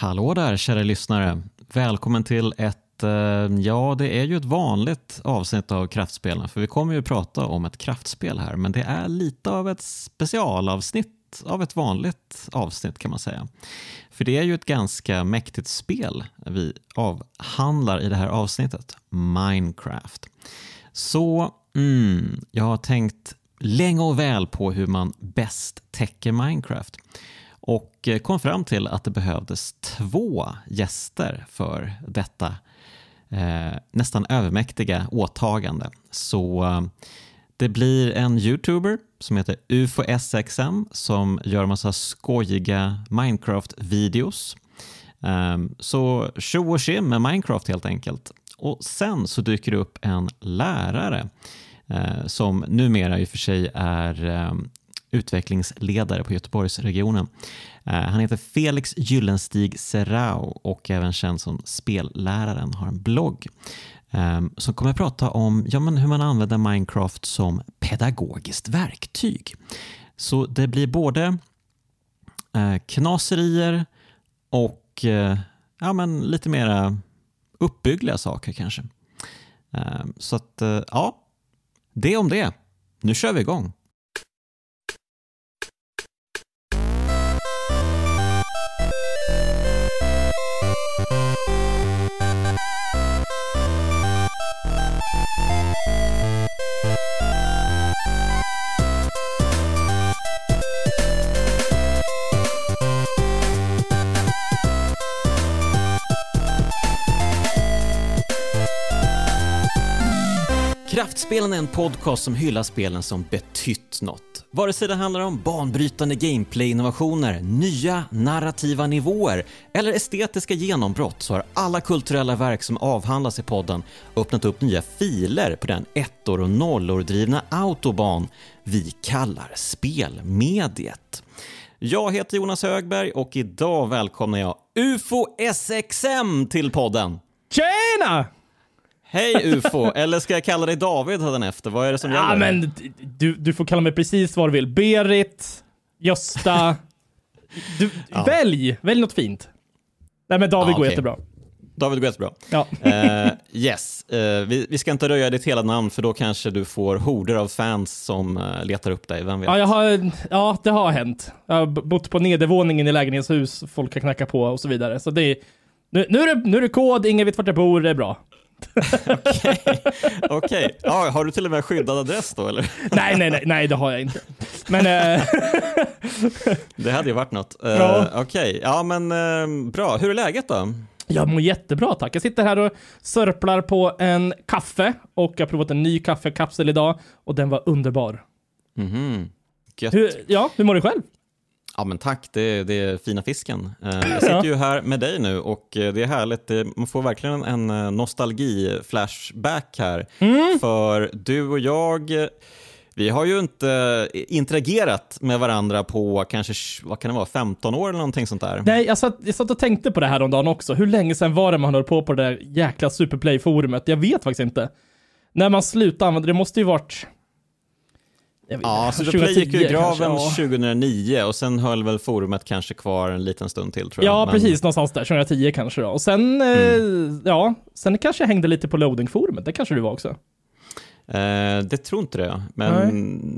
Hallå där kära lyssnare. Välkommen till ett, eh, ja det är ju ett vanligt avsnitt av Kraftspelen för vi kommer ju prata om ett kraftspel här men det är lite av ett specialavsnitt av ett vanligt avsnitt kan man säga. För det är ju ett ganska mäktigt spel vi avhandlar i det här avsnittet, Minecraft. Så mm, jag har tänkt länge och väl på hur man bäst täcker Minecraft och eh, kom fram till att det behövdes två gäster för detta eh, nästan övermäktiga åtagande. Så eh, det blir en youtuber som heter UFOSXM som gör massa skojiga Minecraft-videos. Eh, så tjo och tjim med Minecraft helt enkelt. Och sen så dyker det upp en lärare eh, som numera i och för sig är eh, utvecklingsledare på Göteborgsregionen. Eh, han heter Felix Gyllenstig Serrao och även känd som Spelläraren har en blogg ehm, som kommer att prata om ja, men hur man använder Minecraft som pedagogiskt verktyg. Så det blir både eh, knaserier och eh, ja, men lite mera uppbyggliga saker kanske. Ehm, så att ja, det om det. Nu kör vi igång. Kraftspelen är en podcast som hyllar spelen som betytt något. Vare sig det handlar om banbrytande gameplay-innovationer, nya narrativa nivåer eller estetiska genombrott så har alla kulturella verk som avhandlas i podden öppnat upp nya filer på den ettor och nollor drivna autobahn vi kallar spelmediet. Jag heter Jonas Högberg och idag välkomnar jag UFO SXM till podden. Tjena! Hej UFO, eller ska jag kalla dig David efter? Vad är det som gäller? Ja, men du, du får kalla mig precis vad du vill. Berit, Gösta. Du, ja. Välj, välj något fint. Nej men David ja, går okay. jättebra. David går jättebra. Ja. uh, yes, uh, vi, vi, ska inte röja ditt hela namn för då kanske du får horder av fans som uh, letar upp dig, vem vet? Ja, jag har, ja, det har hänt. Jag har bott på nedervåningen i lägenhetshus, folk har knackat på och så vidare. Så det är, nu, nu, är det, nu är det kod, ingen vet vart jag bor, det är bra. Okej, okay. okay. ja, har du till och med skyddad adress då eller? nej, nej, nej, nej, det har jag inte. Men... Uh... det hade ju varit något. Uh, ja. Okej, okay. ja men uh, bra. Hur är läget då? Jag mår jättebra tack. Jag sitter här och sörplar på en kaffe och jag har provat en ny kaffekapsel idag och den var underbar. Mm hur, ja, hur mår du själv? Ja men tack, det, det är fina fisken. Eh, jag sitter ju här med dig nu och eh, det är härligt. Man får verkligen en eh, nostalgi-flashback här. Mm. För du och jag, vi har ju inte interagerat med varandra på kanske, vad kan det vara, 15 år eller någonting sånt där. Nej, jag satt, jag satt och tänkte på det här om dagen också. Hur länge sedan var det man höll på på det där jäkla Superplay-forumet? Jag vet faktiskt inte. När man slutade använda det, måste ju varit Ja, så Play gick ju i graven kanske, 2009 och sen höll väl forumet kanske kvar en liten stund till tror jag. Ja, Men... precis, någonstans där, 2010 kanske då. Och sen, mm. eh, ja, sen kanske jag hängde lite på loading-forumet, det kanske du var också. Eh, det tror inte det, men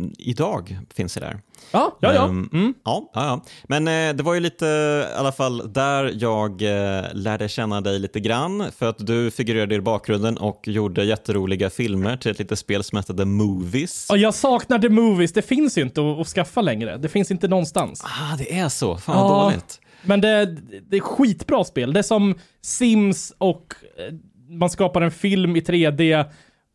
Nej. idag finns det där. Ja, ja, ja. Um, mm. ja, ja, ja. Men eh, det var ju lite, i alla fall där jag eh, lärde känna dig lite grann, för att du figurerade i bakgrunden och gjorde jätteroliga filmer till ett litet spel som hette The Movies. Och jag saknar The Movies, det finns ju inte att, att skaffa längre. Det finns inte någonstans. Ah, det är så. Fan vad ja, dåligt. Men det, det är skitbra spel. Det är som Sims och eh, man skapar en film i 3D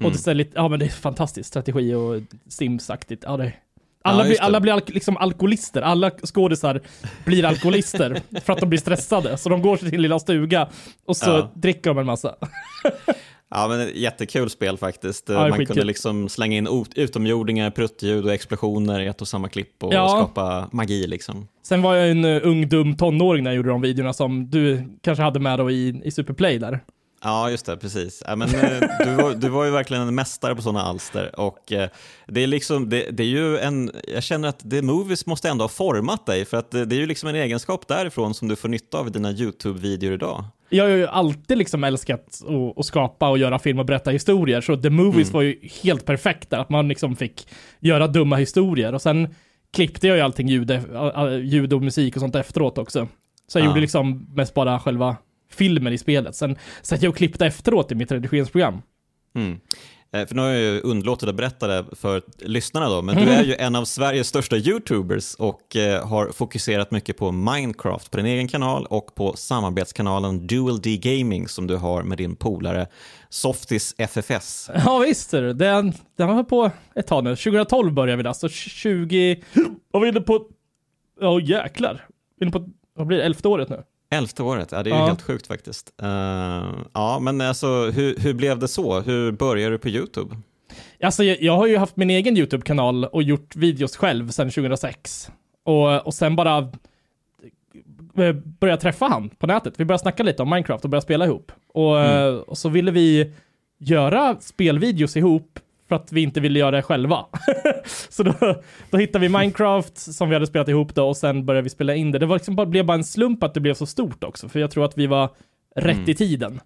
och det, är lite, ja, men det är fantastisk strategi och Sims-aktigt. Ja, det, alla, ja, blir, alla blir al liksom alkoholister. Alla skådisar blir alkoholister för att de blir stressade. Så de går till sin lilla stuga och så ja. dricker de en massa. Ja, men jättekul spel faktiskt. Ja, Man kunde liksom slänga in utomjordingar, pruttljud och explosioner i ett och samma klipp och ja. skapa magi liksom. Sen var jag en uh, ung dum tonåring när jag gjorde de videorna som du kanske hade med då i, i Superplay där. Ja, just det, precis. Ja, men, eh, du, var, du var ju verkligen en mästare på sådana alster. Och, eh, det, är liksom, det, det, är ju en, jag känner att The Movies måste ändå ha format dig, för att det, det är ju liksom en egenskap därifrån som du får nytta av i dina YouTube-videor idag. Jag har ju alltid liksom älskat att, att skapa och göra film och berätta historier, så The Movies mm. var ju helt perfekt där, att man liksom fick göra dumma historier. Och sen klippte jag ju allting ljud, ljud och musik och sånt efteråt också. Så jag ja. gjorde liksom mest bara själva filmen i spelet. Sen satt jag och klippte efteråt i mitt redigeringsprogram. Mm. Eh, för nu har jag ju underlåtit att berätta det för lyssnarna då, men du är ju en av Sveriges största YouTubers och eh, har fokuserat mycket på Minecraft på din egen kanal och på samarbetskanalen Dual D Gaming som du har med din polare Softis FFS. Ja visst, den, den har på ett tag nu. 2012 började vi där, så 20... Vad var vi inne på? Ja oh, jäklar. Inne på, vad blir det, elfte året nu? Elfte året, ja det är ju ja. helt sjukt faktiskt. Uh, ja, men alltså hur, hur blev det så? Hur började du på YouTube? Alltså jag, jag har ju haft min egen YouTube-kanal och gjort videos själv sedan 2006. Och, och sen bara eh, började träffa han på nätet. Vi började snacka lite om Minecraft och började spela ihop. Och, mm. och så ville vi göra spelvideos ihop för att vi inte ville göra det själva. så då, då hittade vi Minecraft som vi hade spelat ihop då och sen började vi spela in det. Det var liksom bara, blev bara en slump att det blev så stort också, för jag tror att vi var rätt mm. i tiden.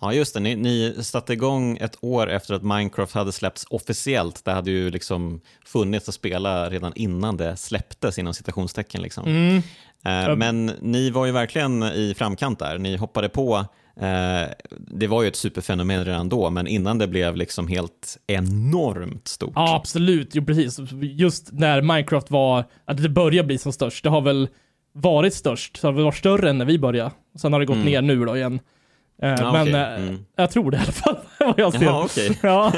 Ja, just det. Ni, ni satte igång ett år efter att Minecraft hade släppts officiellt. Det hade ju liksom funnits att spela redan innan det släpptes, inom citationstecken. Liksom. Mm. Eh, men ni var ju verkligen i framkant där. Ni hoppade på det var ju ett superfenomen redan då, men innan det blev liksom helt enormt stort. Ja, absolut. Jo, precis. Just när Minecraft var, att det började bli som störst. Det har väl varit störst, så det har varit större än när vi började. Sen har det gått mm. ner nu då igen. Eh, ja, men okay. mm. jag tror det i alla fall. vad jag ser. Jaha, okay. ja.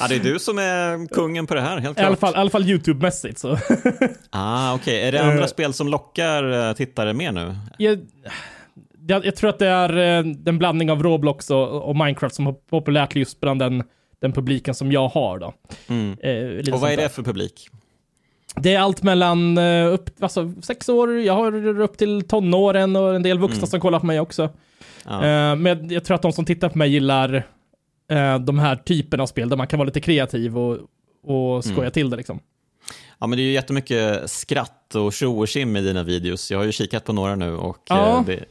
ja, det är du som är kungen på det här, helt klart. I alla fall, fall YouTube-mässigt så. ah, okej. Okay. Är det andra spel som lockar tittare mer nu? Jag, jag, jag, tror att det är eh, en blandning av Roblox och, och, Minecraft som är populärt just bland den, den publiken som jag har då. Mm. Eh, och vad är det för publik? Det är allt mellan eh, upp, alltså, sex år, jag har upp till tonåren och en del vuxna mm. som kollar på mig också. Ja. Eh, men jag tror att de som tittar på mig gillar eh, de här typerna av spel där man kan vara lite kreativ och, och skoja mm. till det liksom. Ja, men det är ju jättemycket skratt och tjo och tjim i dina videos. Jag har ju kikat på några nu och ja, eh, det...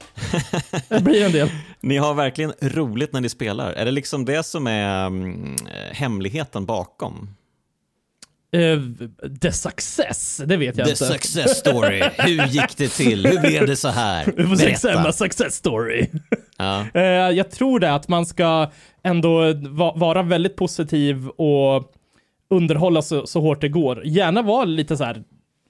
det blir en del. Ni har verkligen roligt när ni spelar. Är det liksom det som är um, hemligheten bakom? Uh, the success, det vet jag the inte. The success story. Hur gick det till? Hur blev det så här? Berätta. success story. Ja. Uh, jag tror det att man ska ändå va vara väldigt positiv och underhålla så, så hårt det går. Gärna vara lite så här,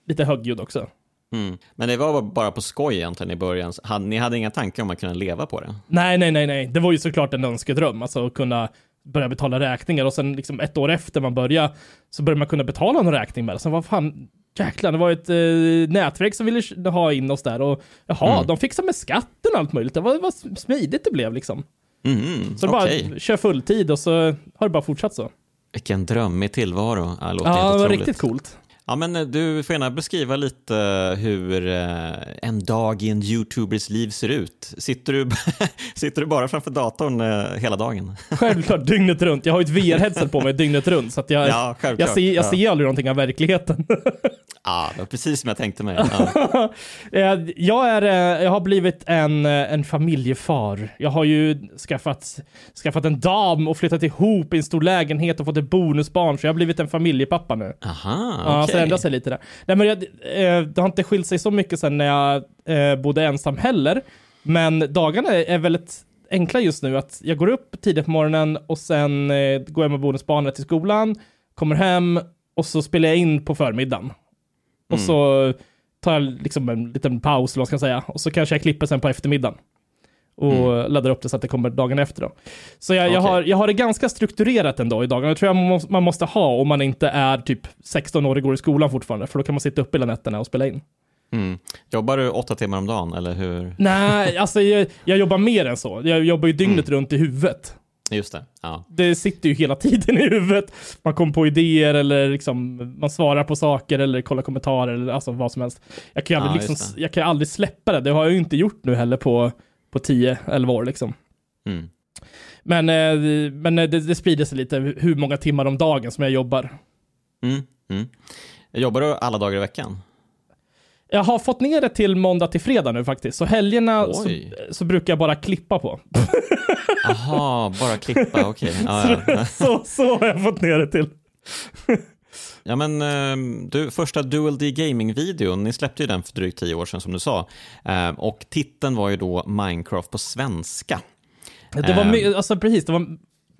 lite högljudd också. Mm. Men det var bara på skoj egentligen i början. Ni hade inga tankar om att kunna leva på det? Nej, nej, nej, nej. Det var ju såklart en önskedröm, alltså att kunna börja betala räkningar och sen liksom ett år efter man började så började man kunna betala någon räkning med det. Sen vad fan, jäklar, det var ett eh, nätverk som ville ha in oss där och jaha, mm. de fixade med skatten och allt möjligt. Det var, vad smidigt det blev liksom. Mm, så okay. bara kör fulltid och så har det bara fortsatt så. Vilken drömmig tillvaro. Ja, låter ja det var riktigt coolt. Ja, men eh, du får gärna beskriva lite eh, hur eh, en dag i en YouTubers liv ser ut. Sitter du, sitter du bara framför datorn hela dagen? Självklart, dygnet runt. Jag har ju ett VR-headset på mig dygnet runt, så att jag, ja, jag, ser, jag ja. ser aldrig någonting av verkligheten. Ja, det var precis som jag tänkte mig. Ja. jag, är, jag har blivit en, en familjefar. Jag har ju skaffat, skaffat en dam och flyttat ihop i en stor lägenhet och fått ett bonusbarn, så jag har blivit en familjepappa nu. Aha, okay förändra sig lite där. Nej, men jag, eh, det har inte skilt sig så mycket sen när jag eh, bodde ensam heller. Men dagarna är väldigt enkla just nu. Att jag går upp tidigt på morgonen och sen eh, går jag med bonusbarnet till skolan, kommer hem och så spelar jag in på förmiddagen. Mm. Och så tar jag liksom en liten paus, vad ska jag säga. Och så kanske jag klipper sen på eftermiddagen och mm. laddar upp det så att det kommer dagen efter. Då. Så jag, okay. jag, har, jag har det ganska strukturerat ändå i dagarna. Det tror jag man måste ha om man inte är typ 16 år och går i skolan fortfarande, för då kan man sitta uppe hela nätterna och spela in. Mm. Jobbar du åtta timmar om dagen, eller hur? Nej, alltså jag, jag jobbar mer än så. Jag jobbar ju dygnet mm. runt i huvudet. Just det. Ja. Det sitter ju hela tiden i huvudet. Man kommer på idéer eller liksom, man svarar på saker eller kollar kommentarer eller alltså vad som helst. Jag kan ju aldrig, ja, liksom, jag kan aldrig släppa det. Det har jag ju inte gjort nu heller på på 10-11 år liksom. Mm. Men, eh, men det, det sprider sig lite hur många timmar om dagen som jag jobbar. Mm, mm. Jobbar du alla dagar i veckan? Jag har fått ner det till måndag till fredag nu faktiskt. Så helgerna så, så brukar jag bara klippa på. Aha, bara klippa, okej. Ja, ja. så, så har jag fått ner det till. ja, men eh, du, första Dual D Gaming-videon, ni släppte ju den för drygt tio år sedan som du sa. Eh, och titeln var ju då Minecraft på svenska. Det var, Ehm. my- alltså precis, det var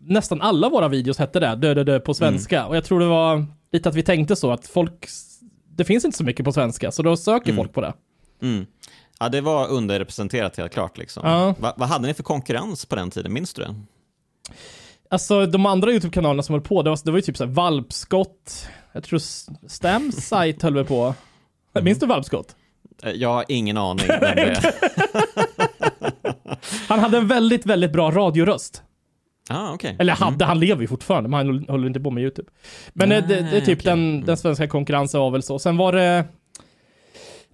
nästan alla våra videos hette det, dö, dö, dö på svenska. Och jag tror det var lite att vi tänkte så att folk, det finns inte så mycket på svenska, så då söker folk på det. Mm. Ja, det var underrepresenterat helt klart. Liksom. Ja. Va, vad hade ni för konkurrens på den tiden? Minns du det? Alltså de andra YouTube-kanalerna som höll på, det var, det var ju typ såhär valpskott, jag tror Stamsite höll vi på. Minns du valpskott? Eh, Jag har ingen aning. Han hade en väldigt, väldigt bra radioröst. Ah, okay. Eller hade, han lever ju fortfarande, men han håller inte på med YouTube. Men eh, det, det, är typ okej. den, den svenska konkurrensen var väl så. Sen var det...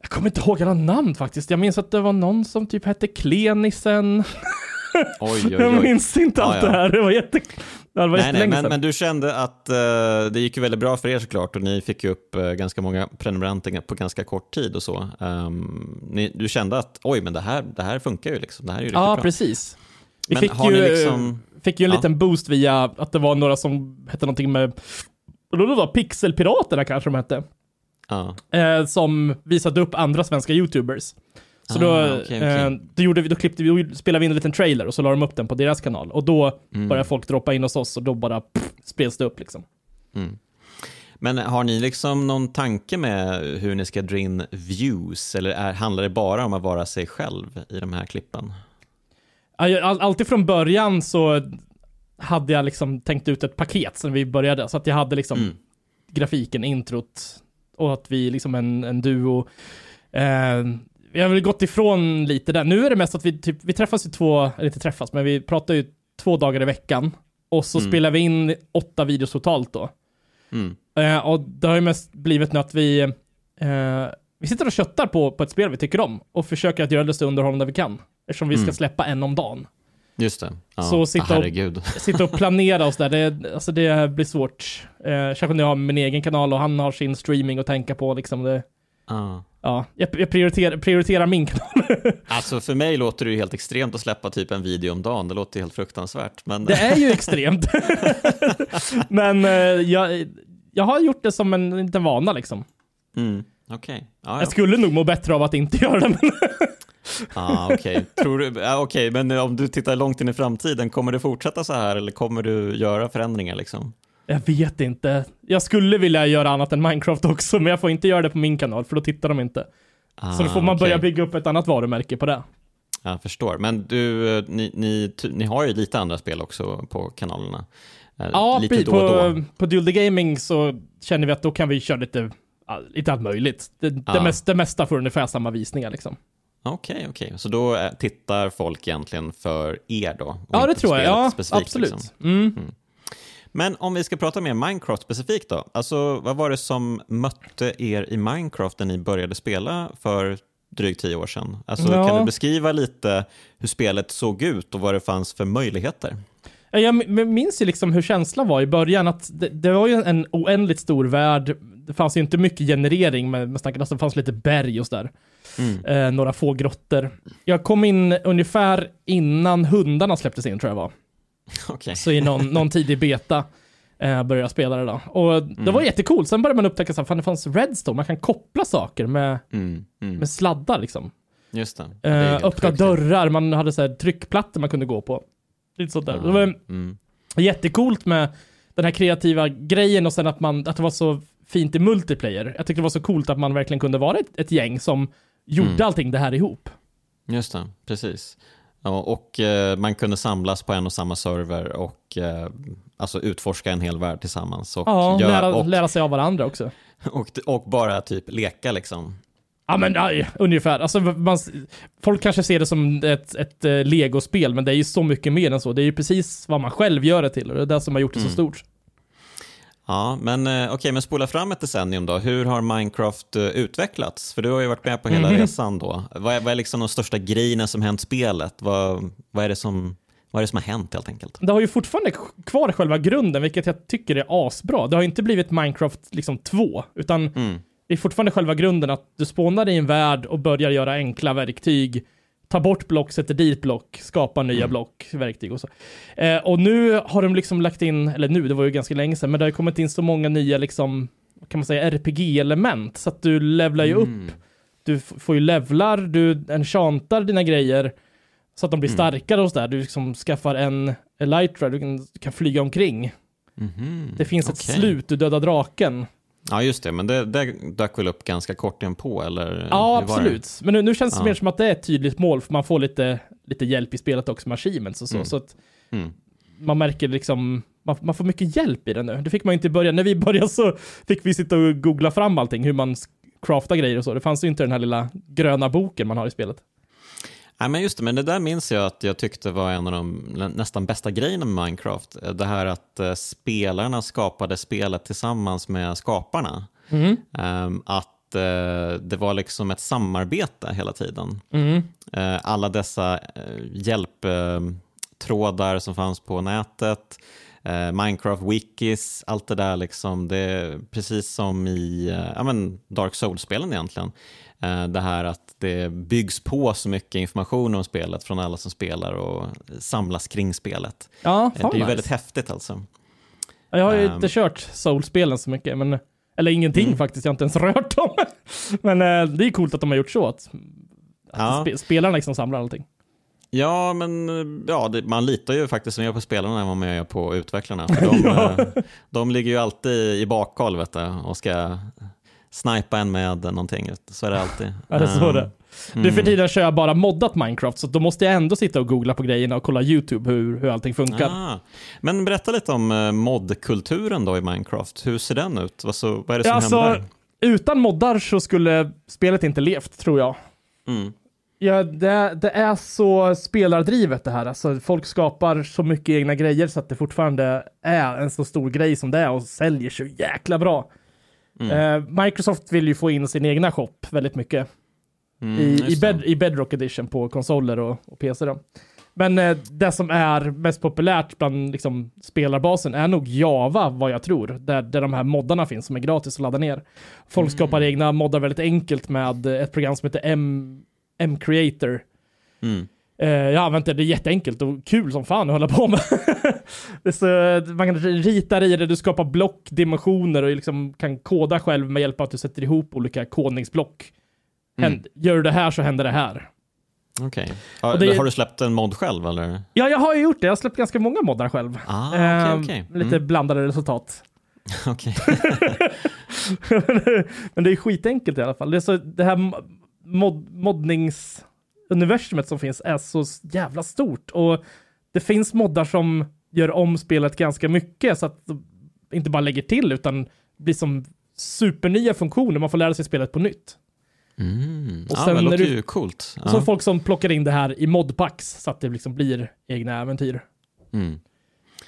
Jag kommer inte ihåg alla namn faktiskt. Jag minns att det var någon som typ hette Klenisen. Oj, oj, Jag oj. minns inte Ja, allt ja. det här. Det var, jätte... det var Nej, nej, men, men du kände att eh, det gick ju väldigt bra för er såklart och ni fick ju upp eh, ganska många prenumeranter på ganska kort tid och så. Ehm, ni, du kände att oj, men det här, det här funkar ju liksom. Det här är ju riktigt Ja, bra. precis. Vi Men fick har ju, ni liksom- fick ju en Ja. liten boost via att det var några som hette någonting med... Då var Pixelpiraterna kanske de hette. Ja. eh, som visade upp andra svenska YouTubers. Så då, Ah, okej, okej. Eh, då, gjorde vi, då klippte vi, då spelade vi in en liten trailer och så la de upp den på deras kanal. Och då Mm. började folk droppa in hos oss och då bara pff, spreds det upp liksom. Mm. Men har ni liksom någon tanke med hur ni ska dra in views eller är, handlar det bara om att vara sig själv i de här klippen? Alltid från början så hade jag liksom tänkt ut ett paket sen vi började. Så att jag hade liksom Mm. grafiken, introt och att vi liksom en, en duo. Eh, vi har väl gått ifrån lite där. Nu är det mest att vi, typ, vi träffas ju två, eller inte träffas, men vi pratar ju två dagar i veckan. Och så Mm. spelar vi in åtta videos totalt då. Mm. Eh, och det har ju mest blivit nu att vi, eh, vi sitter och köttar på, på ett spel vi tycker om och försöker att göra det så underhållande vi kan. Eftersom vi ska Mm. släppa en om dagen. Just det. Ja. Så sitta ah, och-. Sitta och planera oss där, det, alltså det blir svårt. Eh, särskilt när jag har min egen kanal och han har sin streaming att tänka på liksom. Det, Ah. ja, jag, jag prioriterar, prioriterar min kanal. Alltså för mig låter det ju helt extremt att släppa typ en video om dagen. Det låter ju helt fruktansvärt. Men... Det är ju extremt. Men eh, jag, jag har gjort det som en liten vana liksom. Mm. Okej. Ja, ja. Jag skulle nog må bättre av att inte göra det. Men Ah, okej. Du, ah, okej, men om du tittar långt in i framtiden, kommer det fortsätta så här eller kommer du göra förändringar liksom? jag vet inte. Jag skulle vilja göra annat än Minecraft också, men jag får inte göra det på min kanal, för då tittar de inte. Ah, Så då får man börja okej. bygga upp ett annat varumärke på det. Jag förstår. Men du, eh, ni, ni, ni har ju lite andra spel också på kanalerna. Eh, Ja, lite precis. då och På, då. på Dual the Gaming så känner vi att då kan vi köra lite, lite allt möjligt. Det, det, Ja. mest, det mesta får ungefär samma visningar liksom. Okej, okej. Så då eh, tittar folk egentligen för er då? Ja, det tror jag. Ja, specifikt, absolut. liksom. Mm. Men om vi ska prata mer Minecraft specifikt då. Alltså, vad var det som mötte er i Minecraft när ni började spela för drygt tio år sedan? Alltså, Ja. Kan du beskriva lite hur spelet såg ut och vad det fanns för möjligheter? Ja, Jag minns ju liksom hur känslan var i början, att det, det var ju en oändligt stor värld. Det fanns ju inte mycket generering, men man snackade det fanns lite berg och sådär. Mm. Eh, några få grottor. Jag kom in ungefär innan hundarna släpptes in tror jag var. Okej. Så i någon, någon tidig beta eh, började jag spela det då. Och det Mm. var jättekul. Sen började man upptäcka att fan, det fanns redstone, man kan koppla saker med, Mm, mm. med sladdar liksom. Just det. Det Eh, helt öppna sjukt. dörrar, man hade så här tryckplattor man kunde gå på. Lite sånt där. Det var mm. jättecoolt med den här kreativa grejen och sen att, man, att det var så fint i multiplayer. Jag tyckte det var så coolt att man verkligen kunde vara ett, ett gäng som gjorde Mm. allting det här ihop. Just det, precis. Ja, och eh, man kunde samlas på en och samma server och eh, alltså utforska en hel värld tillsammans. Och, Ja, göra- lära, och, lära sig av varandra också. och, och bara typ leka liksom. Ja men aj, ungefär. Alltså, man, folk kanske ser det som ett, ett eh, legospel, men det är ju så mycket mer än så. Det är ju precis vad man själv gör det till och det är det som har gjort det så Mm. stort. Ja, men eh, okej, men spola fram ett decennium då. Hur har Minecraft eh, utvecklats? För du har ju varit med på hela Mhm. resan då. Vad är, vad är liksom de största grejerna som hänt spelet? Vad, vad är det som, Vad är det som har hänt helt enkelt? Det har ju fortfarande kvar själva grunden, vilket jag tycker är asbra. Det har inte blivit Minecraft liksom 2, utan Mm. det är fortfarande själva grunden att du spånar i en värld och börjar göra enkla verktyg, ta bort block, sätter dit block, skapa nya Mm. block, verktyg och så. Eh, och nu har de liksom lagt in, eller nu, det var ju ganska länge sedan, men det har kommit in så många nya liksom, kan man säga, RPG-element, så att du levlar ju upp Mm. du f- får ju levlar, du enchantar dina grejer så att de blir Mm. starkare och sådär. Du liksom skaffar en elytra, du kan, du kan flyga omkring. Mhm. Det finns ett Okej. slut, du dödar draken. Ja, just det, men det, det dök väl upp ganska kort på eller? Ja, det? absolut. Men nu, nu känns det Ja. mer som att det är ett tydligt mål, för man får lite, lite hjälp i spelet också med achievements och så. Mm. Så att Mm. man märker liksom, man, man får mycket hjälp i det nu. Det fick man ju inte i början. När vi började så fick vi sitta och googla fram allting, hur man craftar grejer och så. Det fanns ju inte den här lilla gröna boken man har i spelet. Nej, men just det, men det där minns jag att jag tyckte var en av de nästan bästa grejerna med Minecraft. Det här att eh, spelarna skapade spelet tillsammans med skaparna. Mm. Ehm, att eh, det var liksom ett samarbete hela tiden. Mm. Eh, alla dessa hjälptrådar som fanns på nätet, eh, Minecraft-wikis, allt det där liksom. Det är precis som i ja, men Dark Souls-spelen egentligen. Eh, det här att det byggs på så mycket information om spelet från alla som spelar och samlas kring spelet. Ja, Eh, det är ju nice. väldigt häftigt alltså. Ja, Jag har ju Ehm. inte kört Soul-spelen så mycket, men eller ingenting Mm. faktiskt, jag har inte ens rört dem. men eh, det är coolt att de har gjort så, att, att Ja. spe, spelarna liksom samlar allting. Ja, men ja, det, man litar ju faktiskt mer på spelarna än vad man gör på utvecklarna. De, Ja. de ligger ju alltid i bakhåll vet du, och ska snipa en med någonting. Så är det alltid. Ja, det är så det. Nu för tiden kör jag bara moddat Minecraft, så då måste jag ändå sitta och googla på grejerna och kolla YouTube hur, hur allting funkar. Ah. Men berätta lite om eh, modkulturen då i Minecraft. Hur ser den ut? Vad, så, vad är det som Ja, alltså- händer? Utan moddar så skulle spelet inte levt, tror jag. Mm. Ja, det, det är så spelardrivet det här. Alltså, folk skapar så mycket egna grejer så att det fortfarande är en så stor grej som det är och säljer så jäkla bra. Mm. Eh, Microsoft vill ju få in sin egna shop väldigt mycket Mm, i, i, bed, i Bedrock Edition på konsoler och, och PC. Då. Men eh, det som är mest populärt bland liksom, spelarbasen är nog Java, vad jag tror. Där, där de här moddarna finns som är gratis att ladda ner. Folk Mm. skapar egna moddar väldigt enkelt med ett program som heter M, M-Creator. Mm. Eh, jag har använt det, det är jätteenkelt och kul som fan att hålla på med. så, man kan rita i det, du skapar blockdimensioner och liksom kan koda själv med hjälp av att du sätter ihop olika kodningsblock. Mm. Händ, Gör du det här så händer det här. Okej. Har, Och det- har du släppt en mod själv eller? Ja, jag har ju gjort det. Jag har släppt ganska många moddar själv. Ah, okej, Ehm. Lite Mm. blandade resultat. Okej. Men det är skitenkelt i alla fall. Det, så, det här mod, moddningsuniversumet som finns är så jävla stort. Och det finns moddar som gör om spelet ganska mycket så att de inte bara lägger till utan blir som supernya funktioner. Man får lära sig spelet på nytt. Mm. Och ja, sen men det låter ju coolt. Ja. Så folk som plockar in det här i modpacks så att det liksom blir egna äventyr. Mm.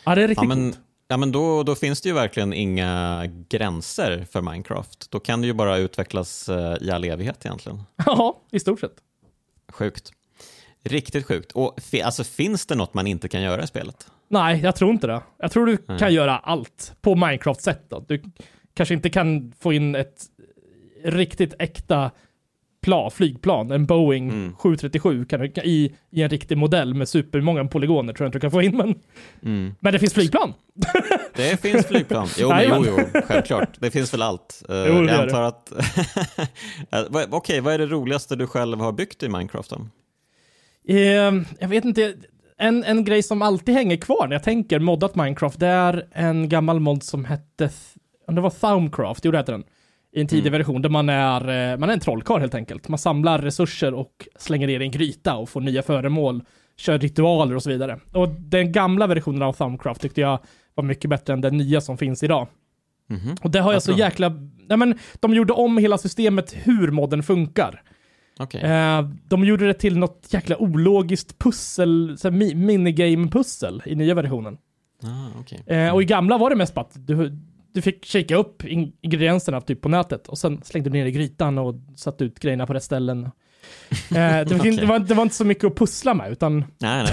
Ja, det är Ja, riktigt men, coolt. ja, men då, då finns det ju verkligen inga gränser för Minecraft. Då kan det ju bara utvecklas eh, i all evighet egentligen. Ja, i stort sett. Sjukt. Riktigt sjukt. Och alltså, finns det något man inte kan göra i spelet? Nej, jag tror inte det. Jag tror du Nej. kan göra allt på Minecraft-sätt. Du kanske inte kan få in ett riktigt äkta plan, flygplan, en Boeing Mm. 737 kan du, i, i en riktig modell med supermånga polygoner tror jag inte du kan få in. Men, Mm. men det finns flygplan. Det finns flygplan. Jo, men, jo, jo, självklart. Det finns väl allt. Eh, det jag antar att... Eh, Okej, vad är det roligaste du själv har byggt i Minecraft då? Eh, jag vet inte, en, en grej som alltid hänger kvar när jag tänker moddat Minecraft, det är en gammal mod som hette, om det var Thaumcraft, jo det heter den, i en tidig Mm. version, där man är, eh, man är en trollkarl helt enkelt. Man samlar resurser och slänger ner i en gryta och får nya föremål, kör ritualer och så vidare. Och den gamla versionen av Thaumcraft tyckte jag var mycket bättre än den nya som finns idag. Mhm. Och det har jag så jäkla, nej men de gjorde om hela systemet hur modden funkar. Okej. Eh, de gjorde det till något jäkla ologiskt pussel, mi- minigame-pussel i nya versionen. Ah, okej. Eh, och i gamla var det mest bara att du, du fick kika upp in- ingredienserna typ på nätet och sen slängde du ner i grytan och satte ut grejerna på rätt ställen. Eh, det, Okej. det, var, det var inte så mycket att pussla med, utan Nej,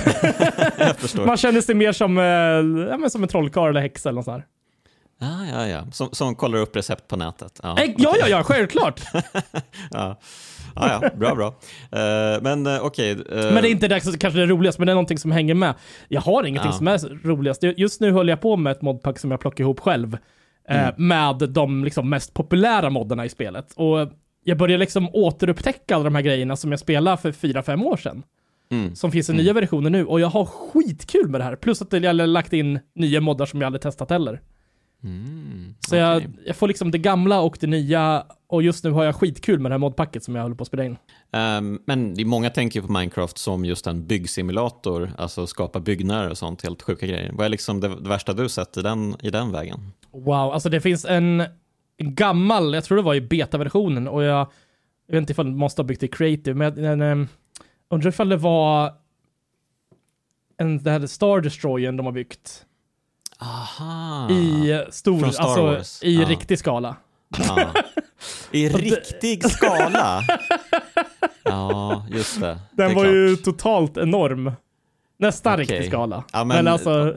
nej. man kände sig mer som, eh, ja, men som en trollkarl eller häxa eller något sånt. Ah, ja, ja. Som, som kollar upp recept på nätet. Ja, Eh, Ja, ja, ja, självklart. ja. Ja, ja, bra, bra. Eh, men uh, okej. eh, Men det är inte det kanske det roligaste, men det är någonting som hänger med. Jag har ingenting Ja. som är roligast. Just nu höll jag på med ett modpack som jag plockade ihop själv. Eh, Mm. Med de liksom mest populära moddarna i spelet. Och jag börjar liksom återupptäcka alla de här grejerna som jag spelade för 4-5 år sedan. mm. Som finns i nya versioner nu. Och jag har skitkul med det här. Plus att jag har lagt in nya moddar som jag aldrig testat heller. Mm. Så jag, okej. jag får liksom det gamla och det nya. Och just nu har jag skitkul med det här modpacket som jag håller på att spela in. Ehm, men det är många tänker på Minecraft som just en byggsimulator, alltså skapa byggnader och sånt, helt sjuka grejer. Vad är liksom det, det värsta du sett i den, i den vägen? Wow, alltså det finns en, gammal, jag tror det var i betaversionen och jag, jag vet inte ifall det måste ha byggt i creative, men men, um, undrar ifall det var en, det här Star Destroyern de har byggt Aha. i stor, Ah. Från Star alltså Wars. i Ja. riktig skala. I riktig skala? Ja, just det. det Den är var klart. ju totalt enorm. Nästan Okej. riktig skala. Ja, men, men- alltså,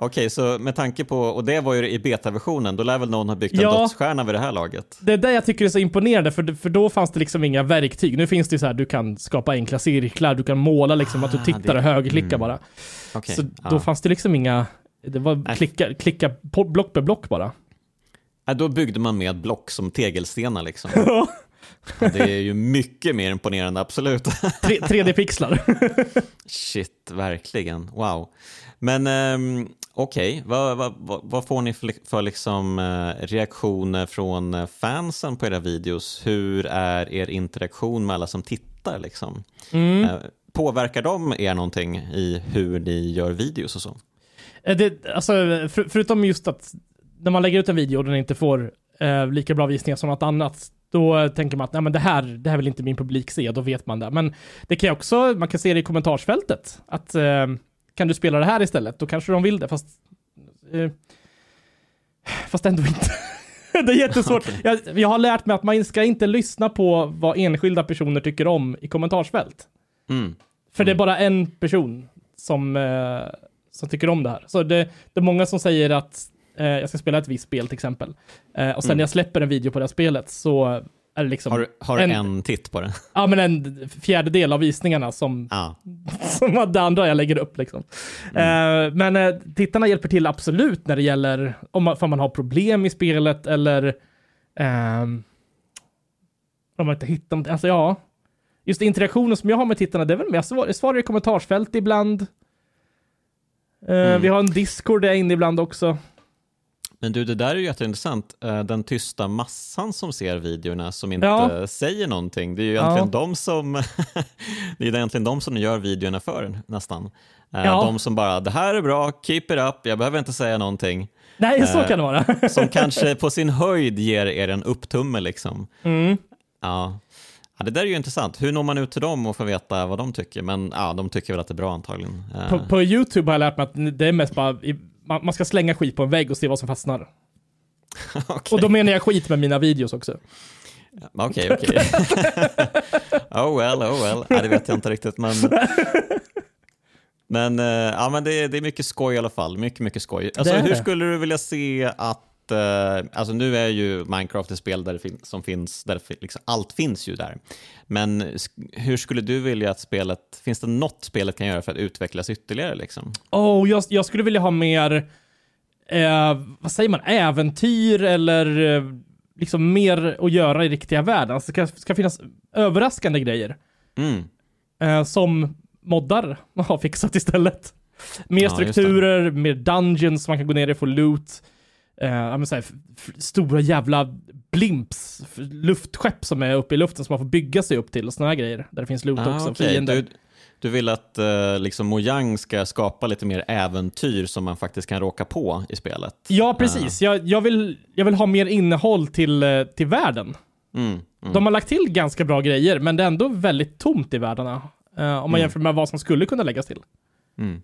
Okej, så med tanke på, och det var ju i betaversionen, då lär väl någon ha byggt en Ja. dödsstjärna vid det här laget? det är det jag tycker är så imponerande, för, för då fanns det liksom inga verktyg. Nu finns det ju så här, du kan skapa enkla cirklar, du kan måla liksom, att du Ah, tittar det- och högerklickar mm. bara. Okej. Så ja. då fanns det liksom inga, det var klicka, klicka på block per block bara. Ja, då byggde man med block som tegelstenar liksom. Ja, det är ju mycket mer imponerande, absolut. Tre- 3D-pixlar. Shit, verkligen. Wow. Men um, okej, vad, vad, vad, vad får ni för, för liksom, eh, reaktioner från eh, fansen på era videos? Hur är er interaktion med alla som tittar? Liksom? Mm. Eh, påverkar de er någonting i hur ni gör videos och så? Det, alltså, för, förutom just att när man lägger ut en video och den inte får eh, lika bra visningar som något annat, då tänker man att Nej, men det, här, det här vill inte min publik se, då vet man det. Men det kan också, man kan se det i kommentarsfältet, att eh, kan du spela det här istället, då kanske de vill det, fast eh, fast ändå inte. det är jättesvårt. Jag, jag har lärt mig att man ska inte lyssna på vad enskilda personer tycker om i kommentarsfält. Mm. För det är bara en person som, eh, som tycker om det här. Så det, det är många som säger att jag ska spela ett visst spel till exempel. Eh, och sen Mm. när jag släpper en video på det här spelet så är det liksom Har, har En- en, titt på det? ja, men en fjärdedel av visningarna som, Ja. som det andra jag lägger upp. Liksom. Eh, men eh, tittarna hjälper till absolut när det gäller om man, om man har problem i spelet eller ehm, om man inte hittar något. Alltså ja, just interaktionen som jag har med tittarna, det är väl mer, svar- svarar i kommentarsfält ibland. Eh, Mm. Vi har en Discord där jag är inne ibland också. Men du, det där är ju jätteintressant. Eh, Den tysta massan som ser videorna som inte Ja. säger någonting. Det är ju egentligen de som det är egentligen de som gör videorna för nästan. Eh, Ja. De som bara, det här är bra, keep it up, jag behöver inte säga någonting. Nej, så Eh. kan det vara. Som kanske på sin höjd ger er en upptumme liksom. Mm. Ja. Ja, det där är ju intressant. Hur når man ut till dem och får veta vad de tycker? Men ja, de tycker väl att det är bra antagligen. På, på YouTube har jag lärt mig att det är mest bara, man, man ska slänga skit på en vägg och se vad som fastnar. Okej, Och då menar jag skit med mina videos också. okej. okej. oh well, oh well. Nej, det vet jag inte riktigt. Men, men, eh, ja, men det, är- det är mycket skoj i alla fall. Mycket, mycket skoj. Alltså, hur skulle du vilja se att eh, alltså nu är ju Minecraft ett spel där det fin- som finns, där liksom, allt finns ju där. Men hur skulle du vilja att spelet, finns det något spelet kan göra för att utvecklas ytterligare? Liksom? Oh, jag, jag skulle vilja ha mer, eh, vad säger man, äventyr eller eh, liksom mer att göra i riktiga världen. Alltså, det ska, ska finnas överraskande grejer Mm. eh, som moddar har fixat istället. Mer Ja, strukturer, mer dungeons man kan gå ner i och få loot. Eh, så här, stora jävla blimps, luftskepp som är uppe i luften som man får bygga sig upp till och såna här grejer. Där det finns loot Ah, också, okej. fiender. Du, du vill att eh, liksom Mojang ska skapa lite mer äventyr som man faktiskt kan råka på i spelet? Ja, precis. Jag, jag, vill, jag vill ha mer innehåll till, eh, till världen. Mm, mm. De har lagt till ganska bra grejer, men det är ändå väldigt tomt i världarna. eh, om man Mm. jämför med vad som skulle kunna läggas till. Mm.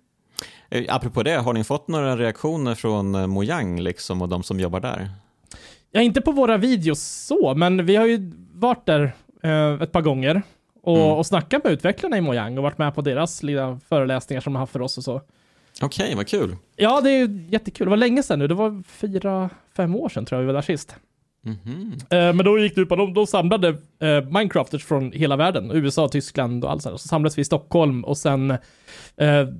Eh, Apropå det, har ni fått några reaktioner från eh, Mojang liksom, och de som jobbar där? Ja, inte på våra videos så, men vi har ju varit där eh, ett par gånger och, Mm. och snackat med utvecklarna i Mojang och varit med på deras lilla föreläsningar som de har haft för oss och så. Okej, vad kul. Ja, det är ju jättekul. Det var länge sedan nu. Det var fyra, fem år sedan tror jag vi var där sist. Mhm. Eh, men då gick det ut på, de, de samlade eh, Minecrafters från hela världen, USA, Tyskland och allt sånt. Så samlades vi i Stockholm och sen eh,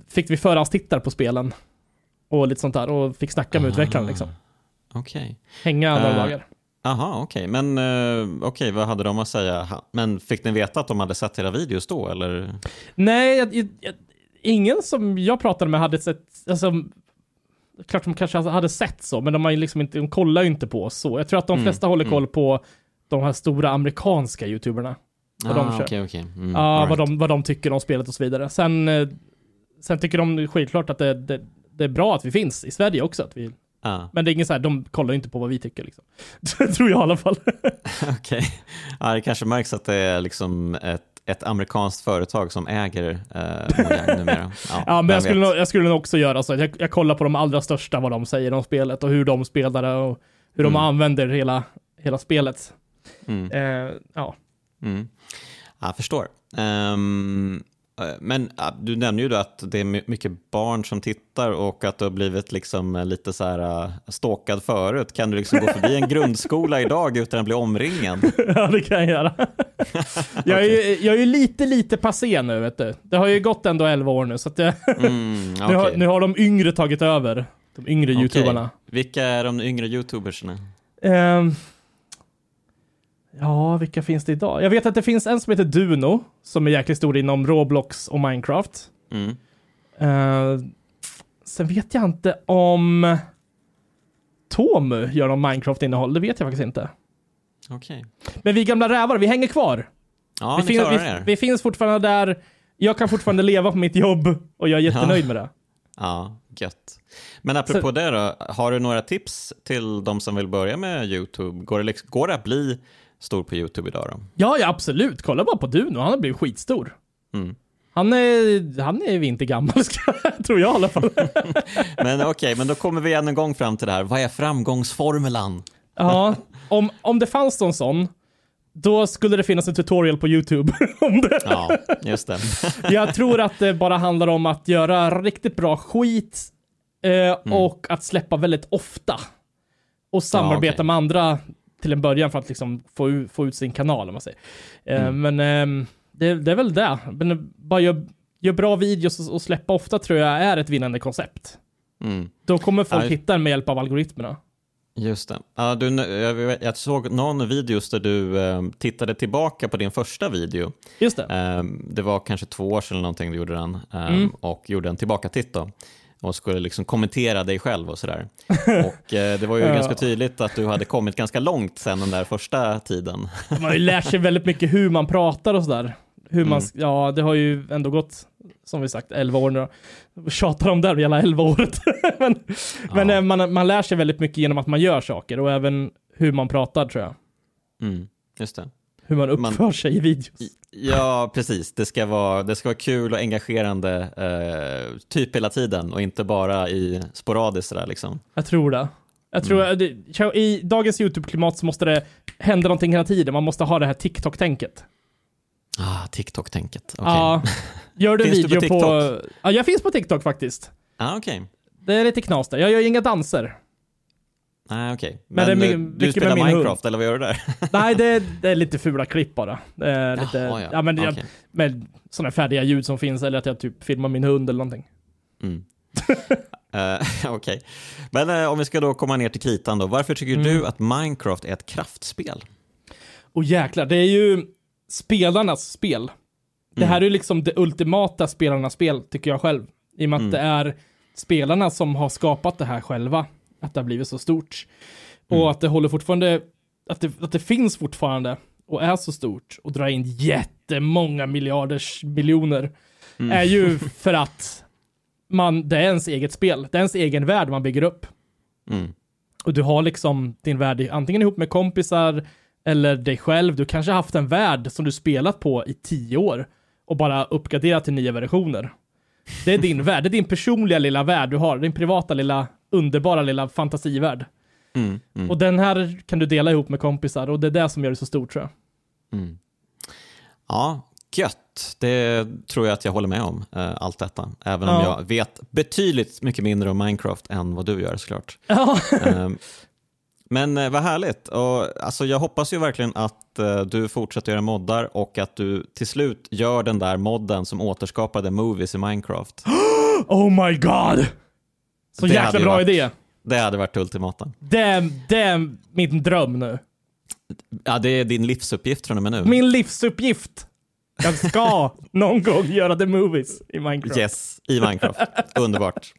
fick vi förhandstittar på spelen. Och lite sånt där och fick snacka med Ah. utvecklarna liksom. Okej. Hänga några Eh, dagar. Aha, okej. Men eh, okej, vad hade de att säga? Men fick ni veta att de hade sett era videos då, eller? Nej, jag, jag, ingen som jag pratade med hade sett, alltså, klart de kanske hade sett så, men de har ju liksom inte, de kollar ju inte på oss så. Jag tror att de Mm, flesta håller mm. koll på de här stora amerikanska youtuberna. Vad de ah, kör. Okej, okej. Mm, Ja, all vad, right. de, vad de tycker om spelet och så vidare. Sen, eh, sen tycker de självklart att det, det, det är bra att vi finns i Sverige också. Att vi, Ah, men det är ingen så här, de kollar ju inte på vad vi tycker liksom. Det tror jag i alla fall. okej. Ja, det kanske märks att det är liksom ett, ett amerikanskt företag som äger eh, Mojang numera. Ja, men jag skulle, vet. jag skulle nog också göra så. Jag, jag kollar på de allra största, vad de säger om spelet och hur de spelar det och hur de Mm. använder hela, hela spelet. Mm. Eh, ja. Mm. Jag förstår. Eh, men ja, du nämner ju då att det är my- mycket barn som tittar och att du har blivit liksom eh, lite så här uh, stalkad förut. Kan du liksom gå förbi en grundskola idag utan att bli omringad? ja, det kan jag göra. jag, är, ju- jag är ju lite, lite passé nu, vet du. Det har ju gått ändå 11 år nu, så att jag, Mm, nu, har, nu har de yngre tagit över. De yngre Okej. youtubarna. Vilka är de yngre youtubersna? Ehm, ja, vilka finns det idag? Jag vet att det finns en som heter Duno, som är jäkligt stor inom Roblox och Minecraft. Mm. Uh, sen vet jag inte om Tomu gör någon Minecraft-innehåll, det vet jag faktiskt inte. Okej. Men vi gamla rävar, vi hänger kvar. Ja, vi, ni fin- klarar vi, er. vi finns fortfarande där. Jag kan fortfarande leva på mitt jobb och jag är jättenöjd med det. Ja, gött. Men apropå det då, har du några tips till de som vill börja med YouTube? Går det, liksom, går det att bli stor på YouTube idag då? Ja, ja absolut. Kolla bara på Duno, han har blivit skitstor. Mm. Han är, han är inte gammal, tror jag i alla fall. Men okej, men då kommer vi än en gång fram till det här. Vad är framgångsformulan? Ja, om, om det fanns någon sån, då skulle det finnas en tutorial på YouTube om det. Ja, just det. Jag tror att det bara handlar om att göra riktigt bra skit eh, och att släppa väldigt ofta. Och samarbeta okej. med andra till en början för att liksom få, u- få ut sin kanal, om man säger. Eh, Men ehm, det, det är väl det. Men bara gör, gör bra videos och, och släppa ofta tror jag är ett vinnande koncept. Mm. Då kommer folk Ja, hitta den med hjälp av algoritmerna. Just det. Ja, du, jag, såg någon videos där du eh, tittade tillbaka på din första video. Just det. Eh, det var kanske två år sedan eller någonting du gjorde den eh, Mm. och gjorde en tillbakatitt då och skulle liksom kommentera dig själv och sådär. och eh, det var ju Ja. ganska tydligt att du hade kommit ganska långt sen den där första tiden. Man har ju lärt sig väldigt mycket hur man pratar och sådär. Hur man, Mm. ja det har ju ändå gått, som vi sagt, 11 år nu då. Tjatar om det hela 11 året. men men Ja. eh, man, man lär sig väldigt mycket genom att man gör saker och även hur man pratar tror jag. Mm, just det. Hur man Man- uppför sig i videos. Ja, precis. Det ska vara, det ska vara kul och engagerande eh, typ hela tiden och inte bara i sporadiskt sådär liksom. Jag tror det. Jag tror Mm. det, i dagens YouTube-klimat så måste det hända någonting hela tiden. Man måste ha det här TikTok-tänket. Ah, TikTok-tänket. Okej. Ja. Gör du Finns du video på på... TikTok? Ja, jag finns på TikTok faktiskt. Ah, okej. Det är lite knas där. Jag gör inga danser. Nej, okej. Men Men, det eh, mycket du med spelar min Minecraft eller vad gör du där? Nej, det, det är lite fula klipp bara. Det är lite, Jaha, ja. men jag, Okej. med sådana färdiga ljud som finns eller att jag typ filmar min hund eller någonting. Mm. Eh, Okej. Men eh, om vi ska då komma ner till kritan då. Varför tycker Mm. du att Minecraft är ett kraftspel? Och jäklar, det är ju spelarnas spel. Det här är ju liksom det ultimata spelarnas spel, tycker jag själv. I och med att Mm. det är spelarna som har skapat det här själva. Att det har blivit så stort. Och Mm. att det håller fortfarande, att det, att det finns fortfarande och är så stort och drar in jättemånga miljarders miljoner. Mm. Är ju för att man, det är ens eget spel. Det är ens egen värld man bygger upp. Mm. Och du har liksom din värld antingen ihop med kompisar eller dig själv. Du kanske haft en värld som du spelat på i tio år och bara uppgraderat till nya versioner. Det är din värld, det är din personliga lilla värld du har. Din privata lilla, underbara lilla fantasivärld. Mm. Mm. Och den här kan du dela ihop med kompisar och det är det som gör det så stort tror jag. Mm. Ja, gött. Det tror jag att jag håller med om, eh, allt detta. Även om Ja. jag vet betydligt mycket mindre om Minecraft än vad du gör såklart. Ja, Ehm, Men eh, vad härligt. Och, alltså, jag hoppas ju verkligen att eh, du fortsätter göra moddar och att du till slut gör den där modden som återskapade movies i Minecraft. oh my god! Så Det jäkla bra varit- idé. Det hade varit ultimata. Det, det är min dröm nu. Ja, det är din livsuppgift från och med nu. Min livsuppgift. Jag ska någon gång göra the movies i Minecraft. Yes, i Minecraft. Underbart.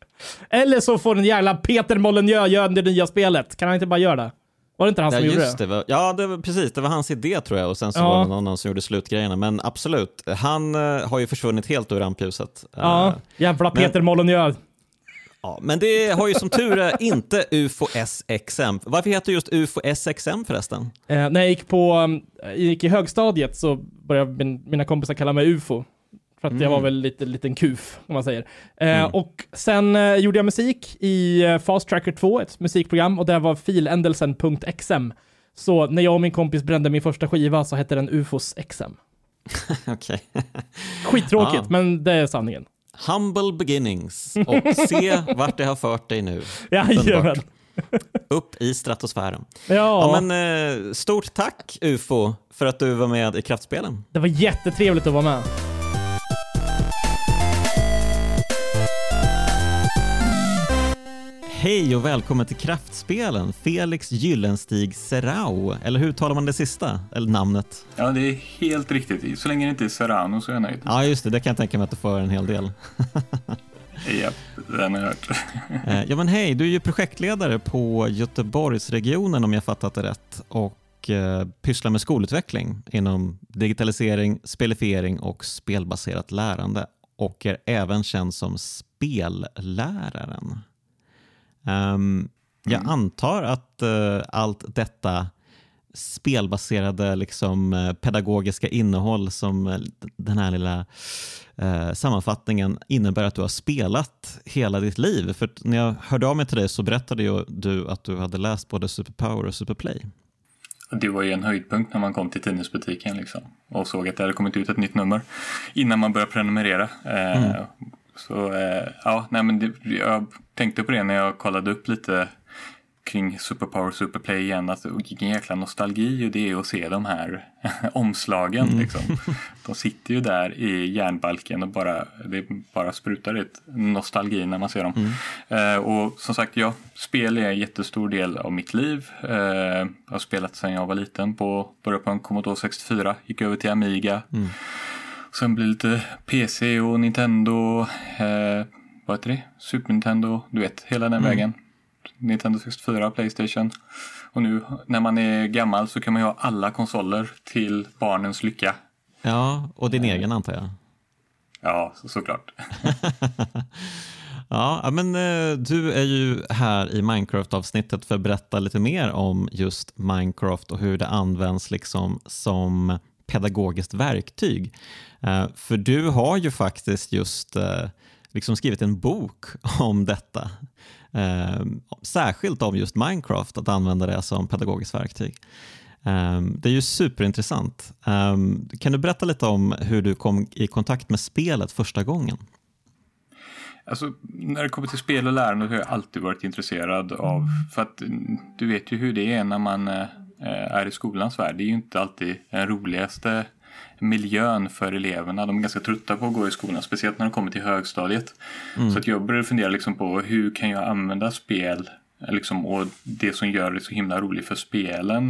Eller så får den jävla Peter Molyneux göra det nya spelet. Kan han inte bara göra det? Var det inte han Ja, som gjorde just det. Var, ja, det var, precis. Det var hans idé tror jag och sen så Ja. var det någon annan som gjorde slutgrejerna. Men absolut, han eh, har ju försvunnit helt ur rampljuset. Ja, Eh, jävla men- Peter Molyneux. Ja, men det har ju som tur är inte UFO SXM. Varför heter just UFO SXM förresten? Eh, när jag gick, på, um, jag gick i högstadiet så började min, mina kompisar kalla mig UFO. För att jag var väl lite liten kuf, om man säger. Eh, Och sen eh, gjorde jag musik i eh, Fast Tracker 2, ett musikprogram, och där var filändelsen .xm. Så när jag och min kompis brände min första skiva så hette den UFOs XM. Okej. Skittråkigt, Ah. men det är sanningen. Humble beginnings och se vart det har fört dig nu. Jajamän. Upp i stratosfären. Ja, Ja, men, eh, stort tack UFO för att du var med i Kraftspelen. det var jättetrevligt att vara med. Hej och välkommen till Kraftspelen, Felix Gyllenstig Serrao. Eller hur talar man det sista? Eller namnet? Ja, det är helt riktigt. Så länge det inte är Serrano så är jag nöjd. Ja, just det. Det kan jag tänka mig att du får en hel del. Japp, den har jag hört. Eh, Ja, men hej, du är ju projektledare på Göteborgsregionen om jag fattat det rätt och eh, pysslar med skolutveckling inom digitalisering, spelifiering och spelbaserat lärande och är även känd som spelläraren. Ehm, jag antar att eh, allt detta spelbaserade liksom, eh, pedagogiska innehåll som eh, den här lilla eh, sammanfattningen innebär att du har spelat hela ditt liv. För när jag hörde av mig till dig så berättade du att du hade läst både Superpower och Superplay. Det var ju en höjdpunkt när man kom till tidningsbutiken liksom, och såg att det hade kommit ut ett nytt nummer innan man började prenumerera. Eh, Så eh, ja, nej, men det, jag tänkte på det när jag kollade upp lite kring Superpower och Superplay igen, att vilken jäkla nostalgi och det är att se de här omslagen. Liksom. De sitter ju där i järnbalken och bara, det bara sprutar ut nostalgi när man ser dem. Eh, och som sagt, ja, spel är en jättestor del av mitt liv. Eh, jag har spelat sedan jag var liten, på, började på en Commodore 64, gick över till Amiga. Sen blev det lite PC och Nintendo, eh, vad heter det? Super Nintendo, du vet, hela den vägen. Nintendo 64, Playstation. Och nu när man är gammal så kan man ju ha alla konsoler till barnens lycka. Ja, och din egen antar jag. Ja, så, såklart. Ja, ja, men eh, du är ju här i Minecraft-avsnittet för att berätta lite mer om just Minecraft och hur det används liksom som pedagogiskt verktyg. Eh, för du har ju faktiskt just eh, liksom skrivit en bok om detta. Eh, särskilt om just Minecraft, att använda det som pedagogiskt verktyg. Det är ju superintressant. Kan du berätta lite om hur du kom i kontakt med spelet första gången? Alltså, när det kommer till spel och lärande har jag alltid varit intresserad av, för att du vet ju hur det är när man är i skolans värld. Det är ju inte alltid den roligaste miljön för eleverna. De är ganska trötta på att gå i skolan, speciellt när de kommer till högstadiet. Så att jag började fundera liksom på hur kan jag använda spel eh, liksom, och det som gör det så himla roligt för spelen.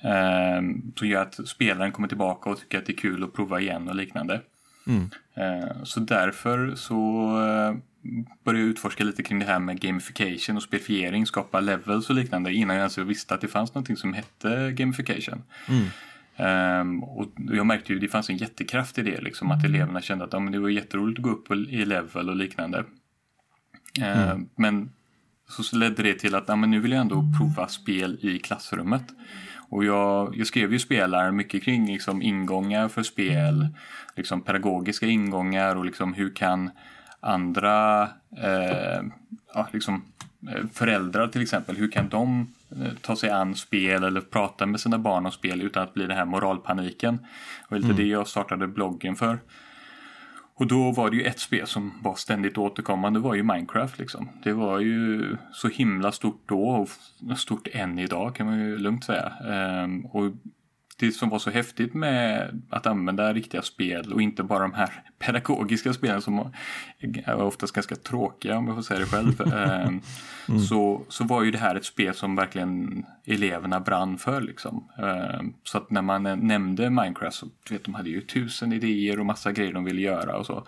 Eh, som gör att spelaren kommer tillbaka och tycker att det är kul att prova igen och liknande. Eh, Så därför så eh, började utforska lite kring det här med gamification och spelifiering, skapa levels och liknande innan jag ens visste att det fanns någonting som hette gamification. Ehm, och jag märkte ju att det fanns en jättekraft i det, liksom, att eleverna kände att ja, men det var jätteroligt att gå upp i level och liknande. Ehm, Men så så ledde det till att ja, men nu vill jag ändå prova spel i klassrummet. Och jag, jag skrev ju spelar mycket kring liksom, ingångar för spel, liksom, pedagogiska ingångar och liksom, hur kan andra eh, ja, liksom, eh, föräldrar till exempel, hur kan de eh, ta sig an spel eller prata med sina barn om spel utan att bli den här moralpaniken? Och lite det jag startade bloggen för. Och då var det ju ett spel som var ständigt återkommande, det var ju Minecraft liksom. Det var ju så himla stort då och stort än idag kan man ju lugnt säga. Ehm, och det som var så häftigt med att använda riktiga spel och inte bara de här pedagogiska spelen som är oftast ganska tråkiga om jag får säga det själv. mm. så, så var ju det här ett spel som verkligen eleverna brann för. Liksom. Ehm, så att när man nämnde Minecraft så vet, de hade ju tusen idéer och massa grejer de ville göra och så.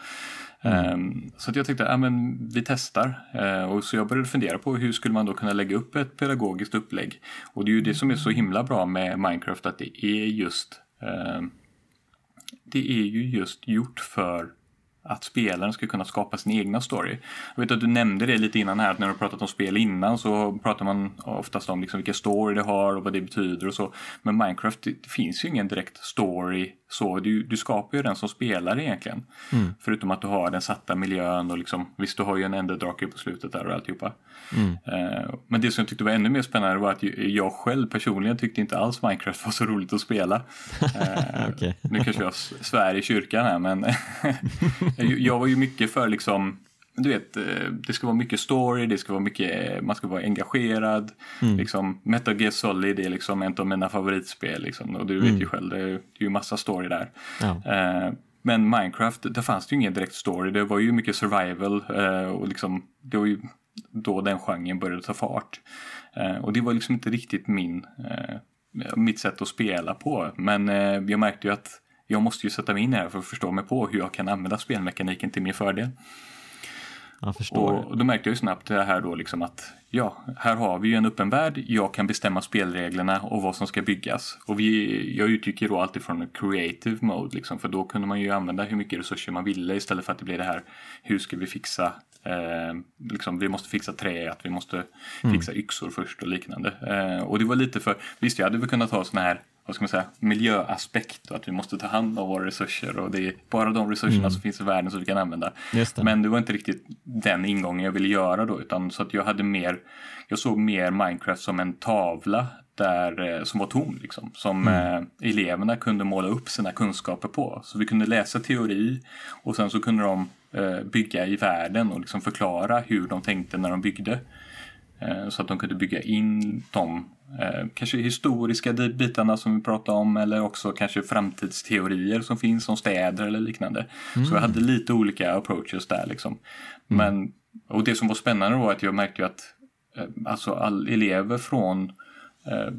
Mm. Ehm, så att jag tänkte, ja men vi testar. Ehm, och så jag började fundera på hur skulle man då kunna lägga upp ett pedagogiskt upplägg. Och det är ju det som är så himla bra med Minecraft att det är just ehm, det är ju just gjort för att spelaren ska kunna skapa sin egna story. Jag vet att du nämnde det lite innan här, att när du pratat om spel innan så pratar man oftast om liksom vilken story det har och vad det betyder och så. Men Minecraft, det finns ju ingen direkt story så. Du, du skapar ju den som spelare egentligen. Mm. Förutom att du har den satta miljön och liksom, visst du har ju en enderdrake på slutet där och alltihopa. Mm. Uh, men det som jag tyckte var ännu mer spännande var att jag själv personligen tyckte inte alls Minecraft var så roligt att spela. Uh, okay. Nu kanske jag svär i kyrkan här men jag var ju mycket för liksom du vet, eh, det ska vara mycket story, det ska vara mycket, man ska vara engagerad. Mm. Liksom, Metal Gear Solid är liksom en av mina favoritspel. Liksom, och du mm. vet ju själv, det är, det är ju massa story där. Ja. Uh, men Minecraft, där fanns det ju ingen direkt story. Det var ju mycket survival uh, och liksom, det var ju då den genren började ta fart. Uh, och det var liksom inte riktigt min, mitt sätt att spela på. Men jag märkte ju att jag måste ju sätta mig in i det här för att förstå mig på hur jag kan använda spelmekaniken till min fördel. Jag förstår. Och då märkte jag ju snabbt det här då liksom att ja, här har vi ju en öppen värld. Jag kan bestämma spelreglerna och vad som ska byggas. Och vi, jag utgick ju då alltid från en creative mode liksom, för då kunde man ju använda hur mycket resurser man ville istället för att det blev det här hur ska vi fixa Eh, liksom, vi måste fixa träet, vi måste mm. fixa yxor först och liknande. Eh, och det var lite för, visst jag hade väl kunnat ha sådana här vad ska man säga, miljöaspekt och att vi måste ta hand om våra resurser och det är bara de resurserna mm. som finns i världen som vi kan använda. Men det var inte riktigt den ingången jag ville göra då utan så att jag hade mer, jag såg mer Minecraft som en tavla där, eh, som var tom liksom, som mm. eh, eleverna kunde måla upp sina kunskaper på. Så vi kunde läsa teori och sen så kunde de eh, bygga i världen och liksom förklara hur de tänkte när de byggde. Eh, så att de kunde bygga in de kanske historiska bitarna som vi pratade om eller också kanske framtidsteorier som finns om städer eller liknande. Mm. Så jag hade lite olika approaches där liksom. Mm. Men, och det som var spännande var att jag märkte att eh, alltså all elever från eh,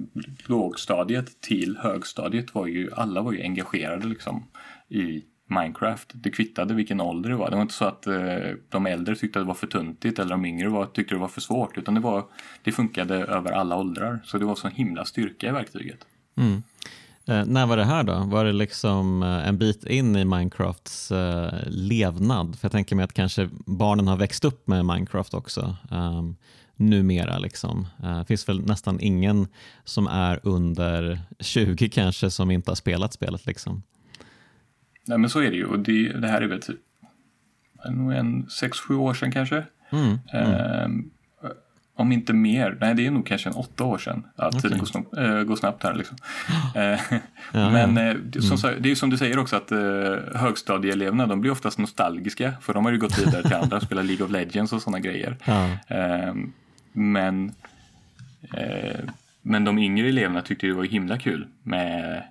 lågstadiet till högstadiet var ju, alla var ju engagerade liksom i Minecraft. Det kvittade vilken ålder det var. Det var inte så att eh, de äldre tyckte att det var för tuntigt eller de yngre var, tyckte det var för svårt. Utan det, var, det funkade över alla åldrar. Så det var så himla styrka i verktyget. Mm. Eh, när var det här då? Var det liksom eh, en bit in i Minecrafts eh, levnad? För jag tänker mig att kanske barnen har växt upp med Minecraft också. Um, numera. Liksom. Eh, det finns väl nästan ingen som är under 20 kanske som inte har spelat spelet. Liksom. Nej men så är det ju och det, det här är väl typ en, en sex, sju år sedan kanske. Mm, mm. Eh, om inte mer, nej det är nog kanske en åtta år sedan. Ja, okay. Tiden går, snabbt, äh, går snabbt här liksom. ja, men. Eh, som, mm. det är ju som du säger också att äh, högstadieeleverna de blir oftast nostalgiska för de har ju gått vidare till andra, spelar League of Legends och sådana grejer. Eh, men, eh, men de yngre eleverna tyckte det var himla kul med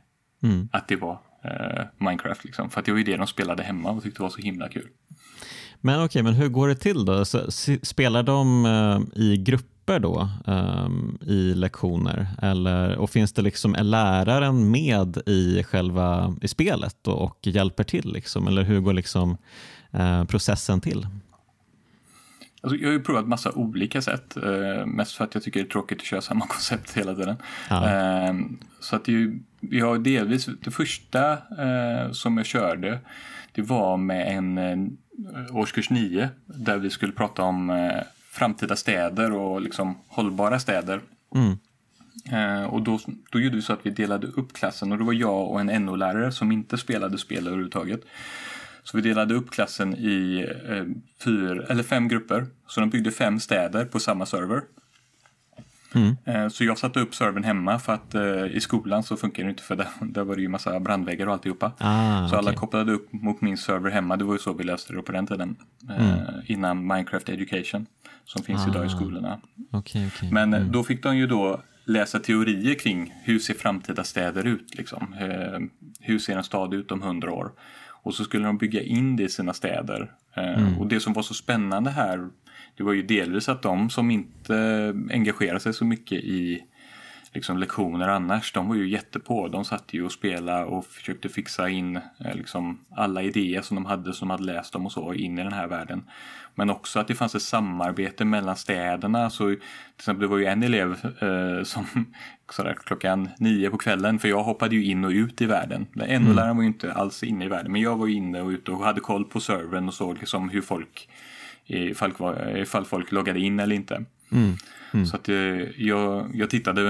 mm. att det var eh, Minecraft. Liksom. För att det var ju det de spelade hemma och tyckte var så himla kul. Men okej, okay, men hur går det till då? Så, spelar de eh, i grupper då um, i lektioner? Eller, och finns det liksom, är läraren med i själva i spelet och, och hjälper till? Liksom? Eller hur går liksom, uh, processen till? Alltså, jag har ju provat massa olika sätt. Eh, mest för att jag tycker det är tråkigt att köra samma koncept hela tiden. Ja. Eh, så att det är ju, vi har delvis, det första eh, som jag körde det var med en eh, årskurs 9 där vi skulle prata om eh, framtida städer och liksom hållbara städer. Mm. Eh, och då, då gjorde vi så att vi delade upp klassen och det var jag och en NO-lärare som inte spelade spel överhuvudtaget. Så vi delade upp klassen i eh, fyr, eller fem grupper. Så de byggde fem städer på samma server. Mm. Eh, Så jag satte upp servern hemma för att eh, i skolan så funkar det inte för där, där var det ju massa brandväggar och alltihopa. Ah, så alla kopplade upp mot min server hemma. Det var ju så vi löste det på den tiden. eh, Mm. Innan Minecraft Education som finns idag i Ah. skolorna. Okej, okej. Men eh, då fick de ju då läsa teorier kring hur ser framtida städer ut? Liksom? Hur ser en stad ut om hundra år? Och så skulle de bygga in det i sina städer. Eh, Och det som var så spännande här det var ju delvis att de som inte engagerade sig så mycket i liksom, lektioner annars, de var ju jättepå. De satt ju och spelade och försökte fixa in eh, liksom, alla idéer som de hade som de hade läst om och så in i den här världen. Men också att det fanns ett samarbete mellan städerna. Så, till exempel, det var ju en elev eh, som sådär, klockan nio på kvällen, för jag hoppade ju in och ut i världen. NO-läraren var ju inte alls inne i världen, men jag var ju inne och ute och hade koll på servern och såg liksom hur folk ifall, ifall folk loggade in eller inte. Mm. Så att eh, jag, jag tittade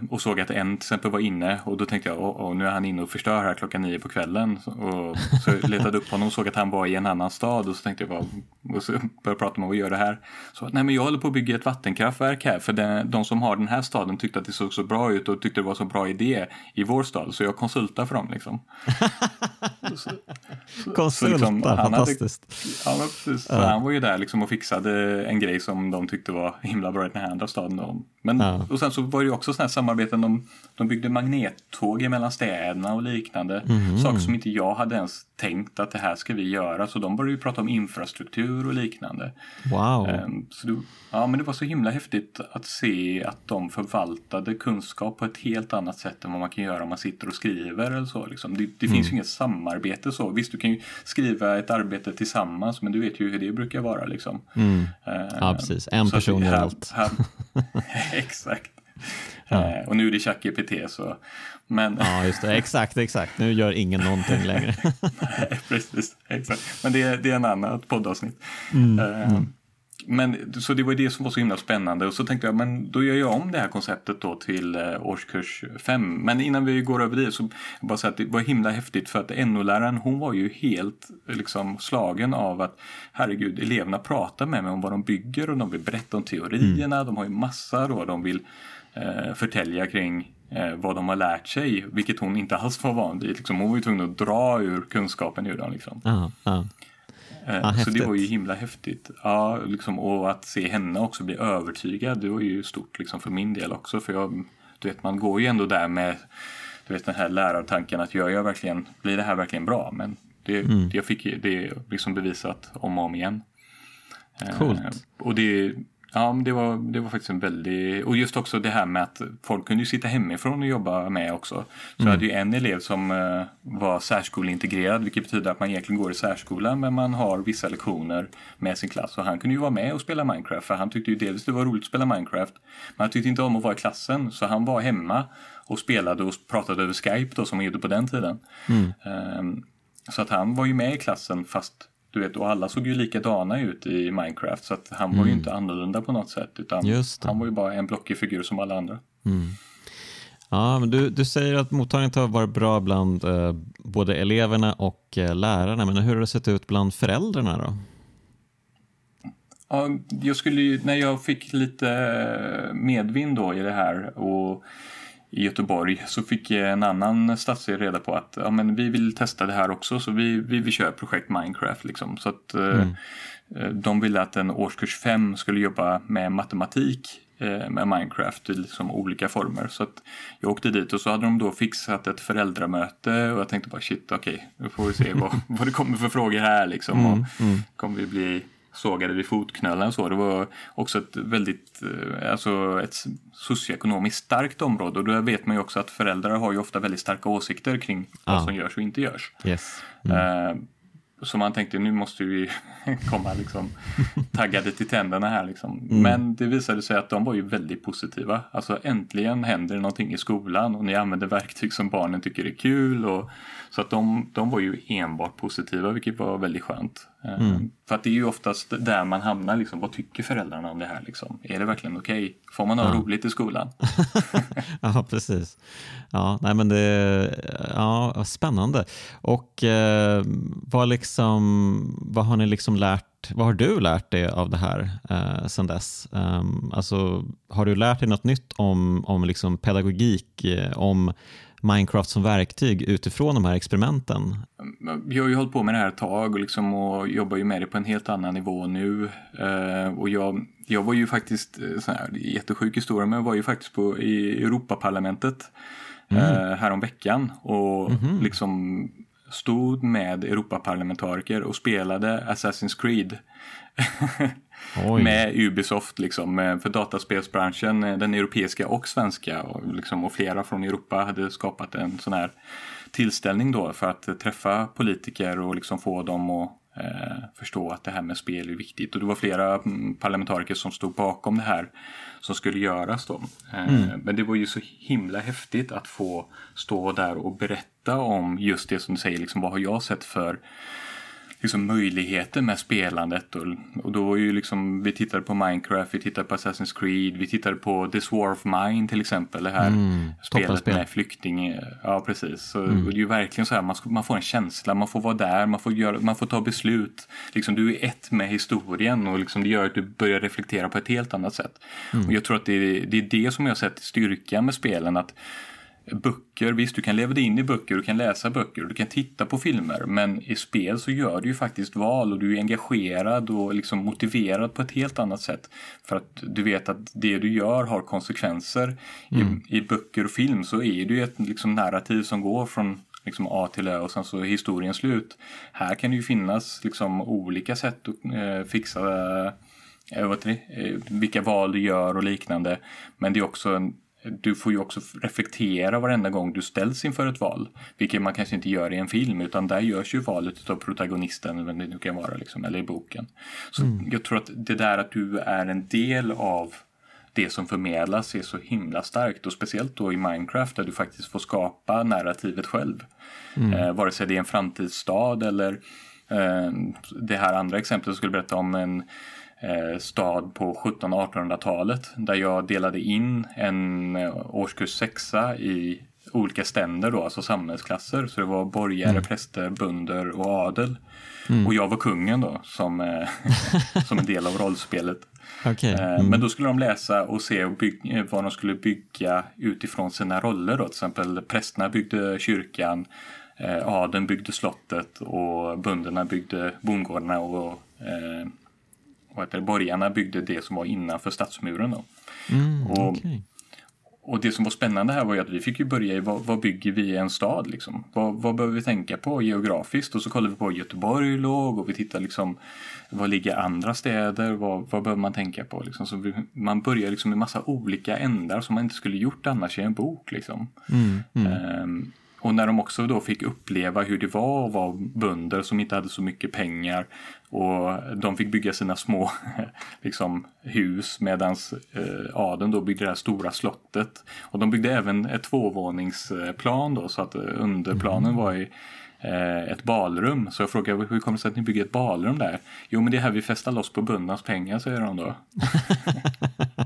eh, och såg att en till exempel var inne och då tänkte jag åh, åh, nu är han inne och förstör här klockan nio på kvällen. Så- Och, så letade upp honom och såg att han var i en annan stad och så tänkte jag bara, och så började jag prata med vad gör det här? Så nej men jag håller på att bygga ett vattenkraftverk här för det, de som har den här staden tyckte att det såg så bra ut och tyckte det var så bra idé i vår stad så jag konsultar för dem liksom. Konsulta, liksom, han hade- fantastiskt. Ja, precis. Så Han var ju där liksom och fixade en grej som de tyckte var himla bra i den här andra staden. om. Men, Ja. Och sen så var det ju också sådana här samarbeten. De, de byggde magnettåg mellan städerna och liknande. Mhm. Saker som inte jag hade ens tänkt att det här ska vi göra. Så de började ju prata om infrastruktur och liknande. Wow. Ehm, Så det, ja, men det var så himla häftigt att se att de förvaltade kunskap på ett helt annat sätt än vad man kan göra om man sitter och skriver eller så. Liksom. Det, det Mm. finns ju inget samarbete så. Visst, du kan ju skriva ett arbete tillsammans, men du vet ju hur det brukar vara. Liksom. Mm. Ehm, Ja, precis. En så person gör allt. exakt. Ehm, och nu är det ChatGPT så. Men Ja, just det. Exakt, exakt. Nu gör ingen någonting längre. Precis, exakt. Men det, är- det är en annat poddavsnitt. Mm, Eh, Men, så det var det som var så himla spännande och så tänkte jag men då gör jag om det här konceptet då till eh, årskurs 5. Men innan vi går över det så bara säga att det var himla häftigt för att NO-läraren hon var ju helt liksom slagen av att herregud eleverna pratar med mig om vad de bygger och de vill berätta om teorierna. De har ju massa då de vill eh, förtälja kring eh, vad de har lärt sig, vilket hon inte alls var van vid. Liksom, hon var ju tvungen att dra ur kunskapen ur dem. Liksom. Ja, ja. Eh, Ja, så det var ju himla häftigt. Ja, liksom, och att se henne också bli övertygad, det var ju stort liksom, för min del också. För jag, du vet, man går ju ändå där med du vet, den här lärartanken att gör jag verkligen, blir det här verkligen bra? Men det, Mm. jag fick det liksom bevisat om och om igen. Eh, Coolt. och det, ja, men det, var, det var faktiskt en väldig... Och just också det här med att folk kunde sitta hemifrån och jobba med också. Så jag hade ju en elev som eh, var särskoleintegrerad vilket betyder att man egentligen går i särskolan men man har vissa lektioner med sin klass. Och han kunde ju vara med och spela Minecraft för han tyckte ju dels det var roligt att spela Minecraft men han tyckte inte om att vara i klassen så han var hemma och spelade och pratade över Skype då som man gjorde på den tiden. Ehm, så att han var ju med i klassen fast du vet, och alla såg ju likadana ut i Minecraft så att han var ju inte annorlunda på något sätt utan han var ju bara en blockig figur som alla andra. Ja, men du, du säger att mottagandet har varit bra bland eh, både eleverna och eh, lärarna, men hur har det sett ut bland föräldrarna då? Ja, jag skulle ju, när jag fick lite medvind då i det här och i Göteborg så fick en annan stadsdel reda på att ja, men vi vill testa det här också så vi, vi vill köra projekt Minecraft. Liksom. Så att, eh, eh, de ville att en årskurs 5 skulle jobba med matematik eh, med Minecraft i liksom olika former. Så att jag åkte dit och så hade de då fixat ett föräldramöte och jag tänkte bara shit okej, nu får vi se vad, vad det kommer för frågor här liksom. och Kommer vi bli sågade vid fotknölarna och så. Det var också ett väldigt, eh, alltså ett socioekonomiskt starkt område och då vet man ju också att föräldrar har ju ofta väldigt starka åsikter kring Ja. vad som görs och inte görs. Yes. Eh, Så man tänkte nu måste vi komma liksom taggade till tänderna här liksom. Men det visade sig att de var ju väldigt positiva. Alltså äntligen händer det någonting i skolan och ni använder verktyg som barnen tycker är kul. Och, så att de, de var ju enbart positiva vilket var väldigt skönt. Mm. För att det är ju oftast där man hamnar, liksom, vad tycker föräldrarna om det här? Liksom? Är det verkligen okej? Okay? Får man ha ja. roligt i skolan? ja, precis. Ja, nej, men det, ja, spännande. Och eh, vad, liksom, vad har ni liksom lärt vad har du lärt dig av det här eh, sedan dess? Um, alltså, har du lärt dig något nytt om, om liksom pedagogik, eh, om Minecraft som verktyg utifrån de här experimenten? Jag har ju hållit på med det här ett tag och, liksom, och jobbar ju med det på en helt annan nivå nu. Uh, och jag, jag var ju faktiskt, eh, sån här jättesjuk historia, men jag var ju faktiskt på, i Europaparlamentet mm. uh, häromveckan och mm -hmm. liksom stod med Europaparlamentariker och spelade Assassin's Creed. med Ubisoft liksom, för dataspelsbranschen, den europeiska och svenska och, liksom, och flera från Europa hade skapat en sån här tillställning då för att träffa politiker och liksom få dem att eh, förstå att det här med spel är viktigt. Och det var flera mm, parlamentariker som stod bakom det här som skulle göras då. Eh, mm. Men det var ju så himla häftigt att få stå där och berätta om just det som du säger, liksom, vad har jag sett för liksom möjligheter med spelandet. Och, och då var ju liksom, vi tittade på Minecraft, vi tittade på Assassin's Creed, vi tittade på This War of Mine till exempel. Det här mm, spelet med flykting. Ja, precis. Så mm. det är ju verkligen så här, man, man får en känsla, man får vara där, man får, göra, man får ta beslut. Liksom, du är ett med historien och liksom, det gör att du börjar reflektera på ett helt annat sätt. Mm. Och jag tror att det är, det är det som jag har sett styrkan med spelen. att böcker, visst du kan leva dig in i böcker, du kan läsa böcker och du kan titta på filmer men i spel så gör du ju faktiskt val och du är engagerad och liksom motiverad på ett helt annat sätt. För att du vet att det du gör har konsekvenser. Mm. I, I, böcker och film så är det ju ett liksom, narrativ som går från liksom A till Ö och sen så är historien slut. Här kan det ju finnas liksom, olika sätt att eh, fixa eh, eh, vilka val du gör och liknande. Men det är också en du får ju också reflektera varenda gång du ställs inför ett val. Vilket man kanske inte gör i en film utan där görs ju valet av protagonisten, vem det nu kan vara, liksom, eller i boken. Så mm. jag tror att det där att du är en del av det som förmedlas är så himla starkt och speciellt då i Minecraft där du faktiskt får skapa narrativet själv. Mm. Eh, vare sig det är en framtidsstad eller eh, det här andra exemplet jag skulle berätta om en stad på 1700-1800-talet där jag delade in en eh, årskurs sexa i olika ständer då, alltså samhällsklasser. Så det var borgare, mm. präster, bönder och adel. Mm. Och jag var kungen då som, eh, som en del av rollspelet. Okay. Mm. Men då skulle de läsa och se vad de skulle bygga utifrån sina roller. Då. Till exempel prästerna byggde kyrkan, adeln byggde slottet och bönderna byggde bondgårdarna och eh, vad heter det, borgarna byggde det som var innanför stadsmuren. Då. Mm, och, okay. och det som var spännande här var ju att vi fick ju börja i vad, vad bygger vi i en stad liksom? Vad, vad behöver vi tänka på geografiskt? Och så kollade vi på Göteborg låg och vi tittade liksom var ligger andra städer? Vad, vad behöver man tänka på? Liksom? Så vi, man börjar liksom med massa olika ändar som man inte skulle gjort annars i en bok. Liksom. Mm, mm. Um, och när de också då fick uppleva hur det var att vara bönder som inte hade så mycket pengar och de fick bygga sina små liksom, hus medan eh, adeln då byggde det här stora slottet. Och de byggde även ett tvåvåningsplan då så att eh, underplanen var i eh, ett balrum. Så jag frågade hur kommer det sig att ni bygger ett balrum där? Jo men det är här vi festar loss på böndernas pengar säger de då.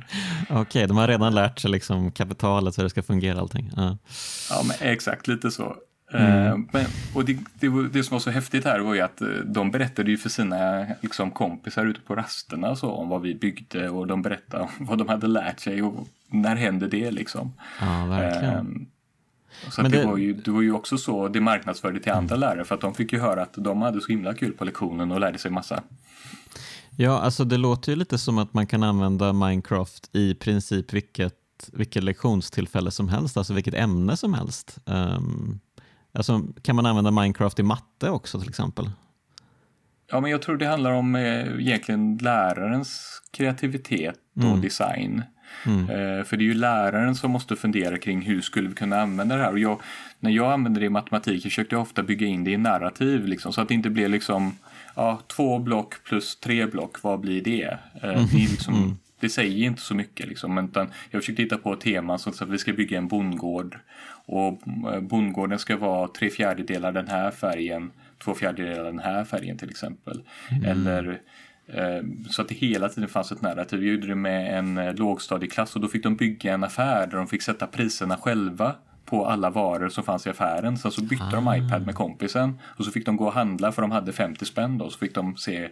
Okej, okay, de har redan lärt sig liksom kapitalet hur det ska fungera allting. Ja, ja men exakt lite så. Mm. Eh, men, och det, det, det, som var så häftigt här var ju att eh, de berättade ju för sina liksom, kompisar ute på rasterna så, om vad vi byggde och de berättade vad de hade lärt sig och när hände det liksom. Ja, verkligen. Um, så det, det, var ju, det var ju också så det marknadsförde till andra mm. lärare för att de fick ju höra att de hade så himla kul på lektionen och lärde sig massa. Ja, alltså det låter ju lite som att man kan använda Minecraft i princip vilket, vilket lektionstillfälle som helst, alltså vilket ämne som helst. Um, alltså, kan man använda Minecraft i matte också till exempel? Ja, men jag tror det handlar om eh, egentligen lärarens kreativitet och mm. design. Mm. Eh, för det är ju läraren som måste fundera kring hur skulle vi kunna använda det här. Och jag, när jag använde det i matematik försökte jag ofta bygga in det i narrativ liksom, så att det inte blir liksom ja, två block plus tre block, vad blir det? Eh, mm. det, liksom, mm. det, säger inte så mycket. Liksom, utan jag försökte hitta på ett tema som att vi ska bygga en bondgård och eh, bondgården ska vara tre fjärdedelar den här färgen två fjärdedelar den här färgen till exempel. Eller eh, så att det hela tiden fanns ett narrativ. Jag gjorde det med en lågstadieklass och då fick de bygga en affär där de fick sätta priserna själva på alla varor som fanns i affären. Sen så bytte de iPad med kompisen och så fick de gå och handla för de hade 50 spänn då. Så fick de se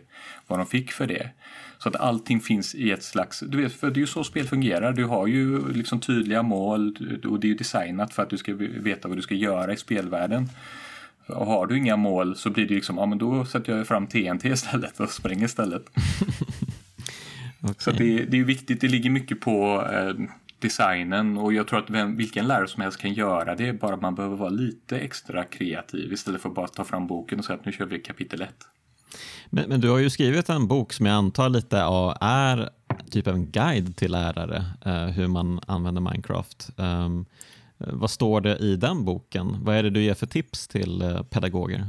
vad de fick för det. Så att allting finns i ett slags, du vet, för det är ju så spel fungerar. Du har ju liksom tydliga mål och det är ju designat för att du ska veta vad du ska göra i spelvärlden. Och har du inga mål så blir det liksom, ja men då sätter jag fram TNT istället och springer istället. Okay. Så det, det är viktigt, det ligger mycket på eh, designen och jag tror att vem, vilken lärare som helst kan göra det, bara man behöver vara lite extra kreativ istället för att bara ta fram boken och säga att nu kör vi kapitel 1. Men, men, du har ju skrivit en bok som jag antar lite är typ en guide till lärare eh, hur man använder Minecraft. Um, vad står det i den boken? Vad är det du ger för tips till eh, pedagoger?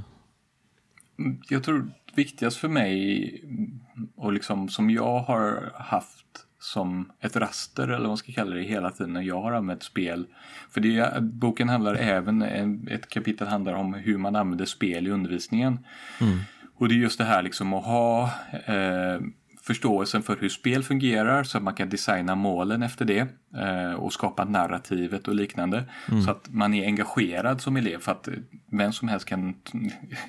Jag tror viktigast för mig och liksom som jag har haft som ett raster eller vad man ska kalla det hela tiden när jag har använt spel. För det, boken handlar även, ett kapitel handlar om hur man använder spel i undervisningen. Mm. Och det är just det här liksom att ha eh, förståelsen för hur spel fungerar så att man kan designa målen efter det eh, och skapa narrativet och liknande. Mm. Så att man är engagerad som elev för att vem som helst kan,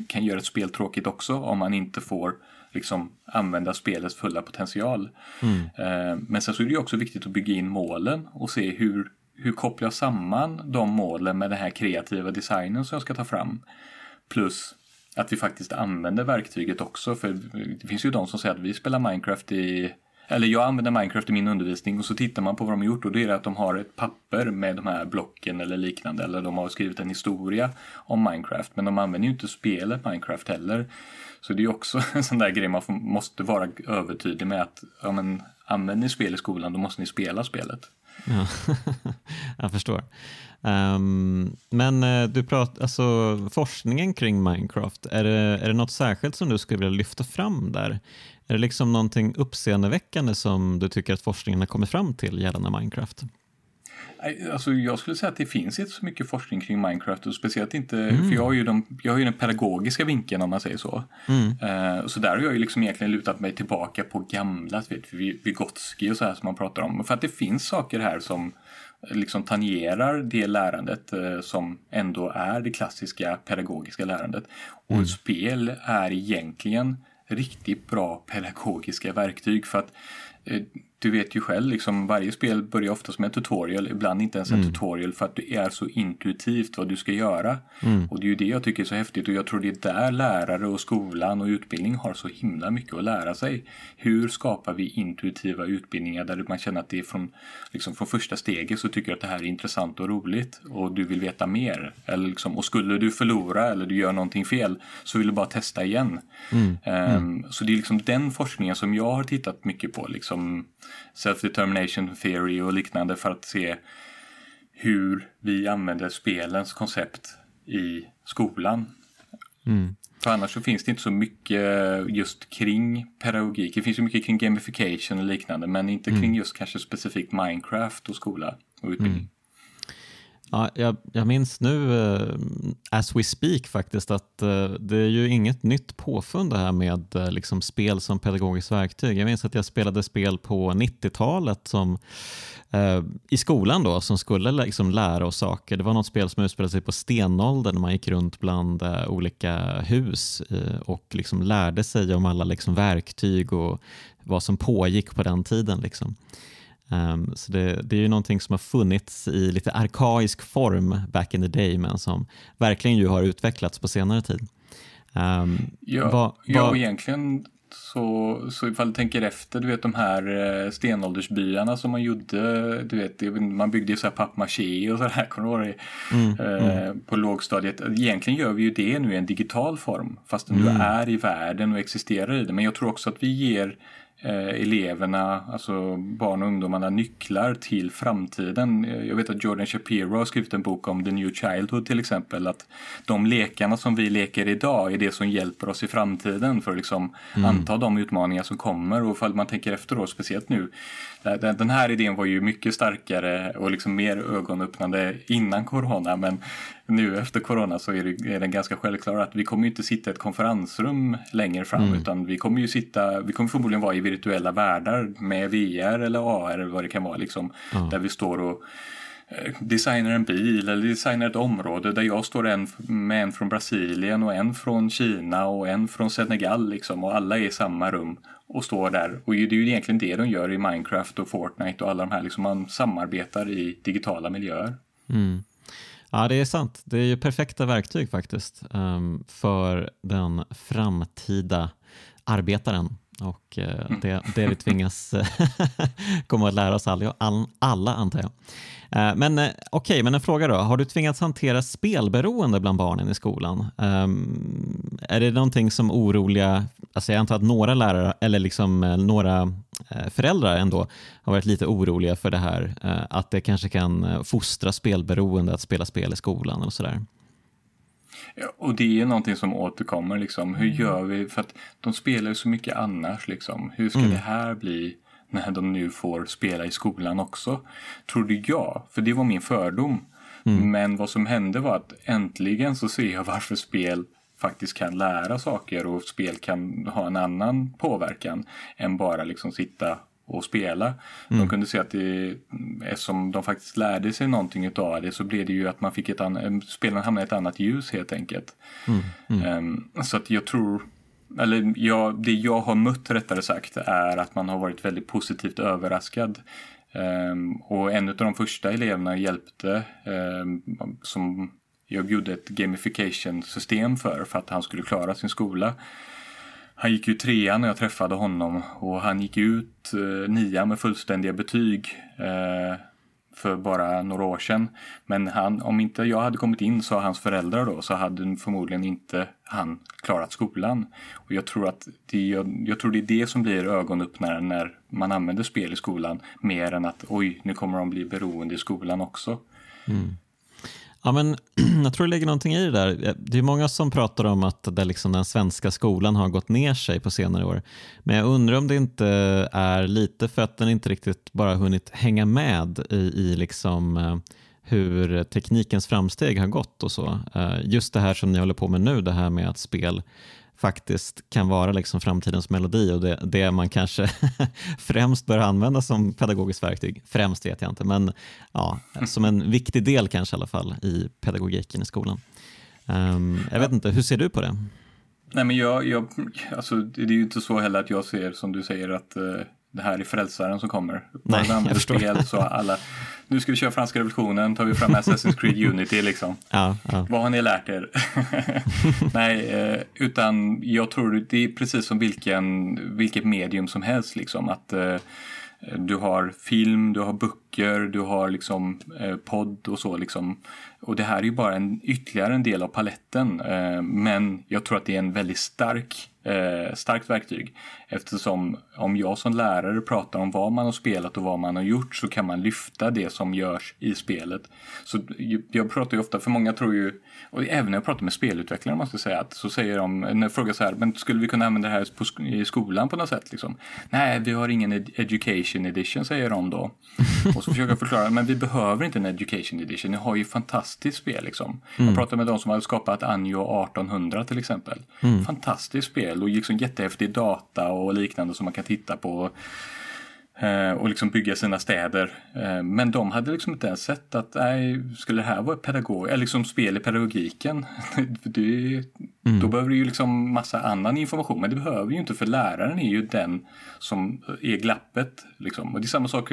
kan göra ett spel tråkigt också om man inte får liksom använda spelets fulla potential. Mm. Eh, men sen så är det också viktigt att bygga in målen och se hur, hur kopplar jag samman de målen med den här kreativa designen som jag ska ta fram. Plus att vi faktiskt använder verktyget också. För det finns ju de som säger att vi spelar Minecraft i eller jag använder Minecraft i min undervisning och så tittar man på vad de har gjort och det är att de har ett papper med de här blocken eller liknande eller de har skrivit en historia om Minecraft men de använder ju inte spelet Minecraft heller. Så det är också en sån där grej man måste vara övertydlig med att ja, men, använder ni spel i skolan då måste ni spela spelet. Ja, jag förstår. Um, men eh, du pratar, alltså forskningen kring Minecraft, är det, är det något särskilt som du skulle vilja lyfta fram där? Är det liksom någonting uppseendeväckande som du tycker att forskningen har kommit fram till gällande Minecraft? Alltså jag skulle säga att det finns inte så mycket forskning kring Minecraft och speciellt inte, mm. för jag har, ju de, jag har ju den pedagogiska vinkeln om man säger så. Mm. Uh, så där har jag ju liksom egentligen lutat mig tillbaka på gamla, vet, Vygotsky och så här som man pratar om. För att det finns saker här som liksom tangerar det lärandet uh, som ändå är det klassiska pedagogiska lärandet. Och mm. spel är egentligen riktigt bra pedagogiska verktyg för att uh, du vet ju själv, liksom, varje spel börjar oftast med en tutorial, ibland inte ens en mm. tutorial för att det är så intuitivt vad du ska göra. Mm. Och det är ju det jag tycker är så häftigt och jag tror det är där lärare och skolan och utbildning har så himla mycket att lära sig. Hur skapar vi intuitiva utbildningar där man känner att det är från, liksom, från första steget så tycker jag att det här är intressant och roligt och du vill veta mer. Eller liksom, och skulle du förlora eller du gör någonting fel så vill du bara testa igen. Mm. Um, så det är liksom den forskningen som jag har tittat mycket på. Liksom, self-determination theory och liknande för att se hur vi använder spelens koncept i skolan. Mm. För annars så finns det inte så mycket just kring pedagogik. Det finns ju mycket kring gamification och liknande men inte mm. kring just kanske specifikt Minecraft och skola och utbildning. Mm. Ja, jag, jag minns nu, uh, as we speak faktiskt, att uh, det är ju inget nytt påfund det här med uh, liksom spel som pedagogiskt verktyg. Jag minns att jag spelade spel på 90-talet som i skolan då som skulle liksom lära oss saker. Det var något spel som utspelade sig på stenåldern. Man gick runt bland olika hus och liksom lärde sig om alla liksom verktyg och vad som pågick på den tiden. Liksom. Um, så det, det, är ju någonting som har funnits i lite arkaisk form back in the day men som verkligen ju har utvecklats på senare tid. Um, ja, va, ja, och egentligen så, så ifall du tänker efter, du vet de här eh, stenåldersbyarna som man gjorde, du vet, man byggde ju så här pappmaché och sådär, kommer du ihåg mm, eh, mm. På lågstadiet. Egentligen gör vi ju det nu i en digital form, fast mm. du är i världen och existerar i det. Men jag tror också att vi ger eleverna, alltså barn och ungdomarna, nycklar till framtiden. Eh, jag vet att Jordan Shapiro har skrivit en bok om The New Childhood till exempel. Att de lekarna som vi leker idag är det som hjälper oss i framtiden för att liksom mm. anta de utmaningar som kommer. Och ifall man tänker efter då, speciellt nu. Den här idén var ju mycket starkare och liksom mer ögonöppnande innan corona. Men nu efter corona så är det, är det ganska självklart att vi kommer inte sitta i ett konferensrum längre fram mm. utan vi kommer ju sitta, vi kommer förmodligen vara i virtuella världar med VR eller AR eller vad det kan vara liksom. Mm. Där vi står och Eh, designar en bil eller designar ett område där jag står en med en från Brasilien och en från Kina och en från Senegal liksom och alla är i samma rum och står där. Och det är ju egentligen det de gör i Minecraft och Fortnite och alla de här, liksom man samarbetar i digitala miljöer. Mm. Ja, det är sant. Det är ju perfekta verktyg faktiskt um, för den framtida arbetaren och uh, mm. det, det vi tvingas komma att lära oss alla, alla antar jag. Uh, men uh, okej, okay, men en fråga då. Har du tvingats hantera spelberoende bland barnen i skolan? Um, är det någonting som oroliga, alltså jag antar att några lärare eller liksom några Eh, föräldrar ändå har varit lite oroliga för det här, eh, att det kanske kan eh, fostra spelberoende att spela spel i skolan och sådär. Ja, och det är någonting som återkommer liksom. Hur gör vi? För att de spelar ju så mycket annars liksom. Hur ska mm. det här bli när de nu får spela i skolan också? Trodde jag, för det var min fördom. Mm. Men vad som hände var att äntligen så ser jag varför spel faktiskt kan lära saker och spel kan ha en annan påverkan än bara liksom sitta och spela. Mm. De kunde se att det, eftersom de faktiskt lärde sig någonting av det så blev det ju att man fick ett annat, spelen hamnade i ett annat ljus helt enkelt. Mm. Mm. Um, så att jag tror, eller jag, det jag har mött rättare sagt är att man har varit väldigt positivt överraskad. Um, och en av de första eleverna hjälpte um, som jag gjorde ett gamification-system för, för att han skulle klara sin skola. Han gick ju trean när jag träffade honom och han gick ut eh, nian med fullständiga betyg eh, för bara några år sedan. Men han, om inte jag hade kommit in, sa hans föräldrar då, så hade förmodligen inte han klarat skolan. Och jag tror att det, jag, jag tror det är det som blir ögonöppnaren när man använder spel i skolan, mer än att oj, nu kommer de bli beroende i skolan också. Mm. Ja, men, jag tror det ligger någonting i det där. Eh, det är många som pratar om att det liksom den svenska skolan har gått ner sig på senare år. Men jag undrar om det inte är lite för att den inte riktigt bara hunnit hänga med i, i liksom, eh, hur teknikens framsteg har gått och så. Eh, just det här som ni håller på med nu, det här med att spel faktiskt kan vara liksom framtidens melodi och det, det man kanske främst bör använda som pedagogiskt verktyg. Främst vet jag inte, men ja, som en viktig del kanske i alla fall i pedagogiken i skolan. Um, jag vet inte, hur ser du på det? Nej, men jag, jag, alltså, det är ju inte så heller att jag ser som du säger att uh, det här är frälsaren som kommer. Nej, jag förstår. Spel, så alla, nu ska vi köra franska revolutionen, tar vi fram Assassin's Creed Unity liksom. Ja, ja. Vad har ni lärt er? Nej, eh, utan jag tror det är precis som vilken, vilket medium som helst liksom. Att eh, du har film, du har böcker, du har liksom eh, podd och så liksom. Och det här är ju bara en ytterligare en del av paletten. Eh, men jag tror att det är en väldigt stark eh, starkt verktyg. Eftersom om jag som lärare pratar om vad man har spelat och vad man har gjort så kan man lyfta det som görs i spelet. Så jag pratar ju ofta, för många tror ju, och även när jag pratar med spelutvecklare måste jag säga, att så säger de, när jag frågar så här, men skulle vi kunna använda det här på, i skolan på något sätt? Liksom? Nej, vi har ingen ed education edition säger de då. Och så försöker jag förklara, men vi behöver inte en education edition, ni har ju fantastiskt spel liksom. Mm. Jag pratar med de som har skapat Anjo 1800 till exempel. Mm. Fantastiskt spel och liksom jättehäftig data och liknande som man kan titta på eh, och liksom bygga sina städer. Eh, men de hade liksom inte ens sett att nej, skulle det här vara pedagog, eller liksom spel i pedagogiken? det, mm. Då behöver du ju liksom massa annan information, men det behöver ju inte för läraren är ju den som är glappet. Liksom. Och det är samma sak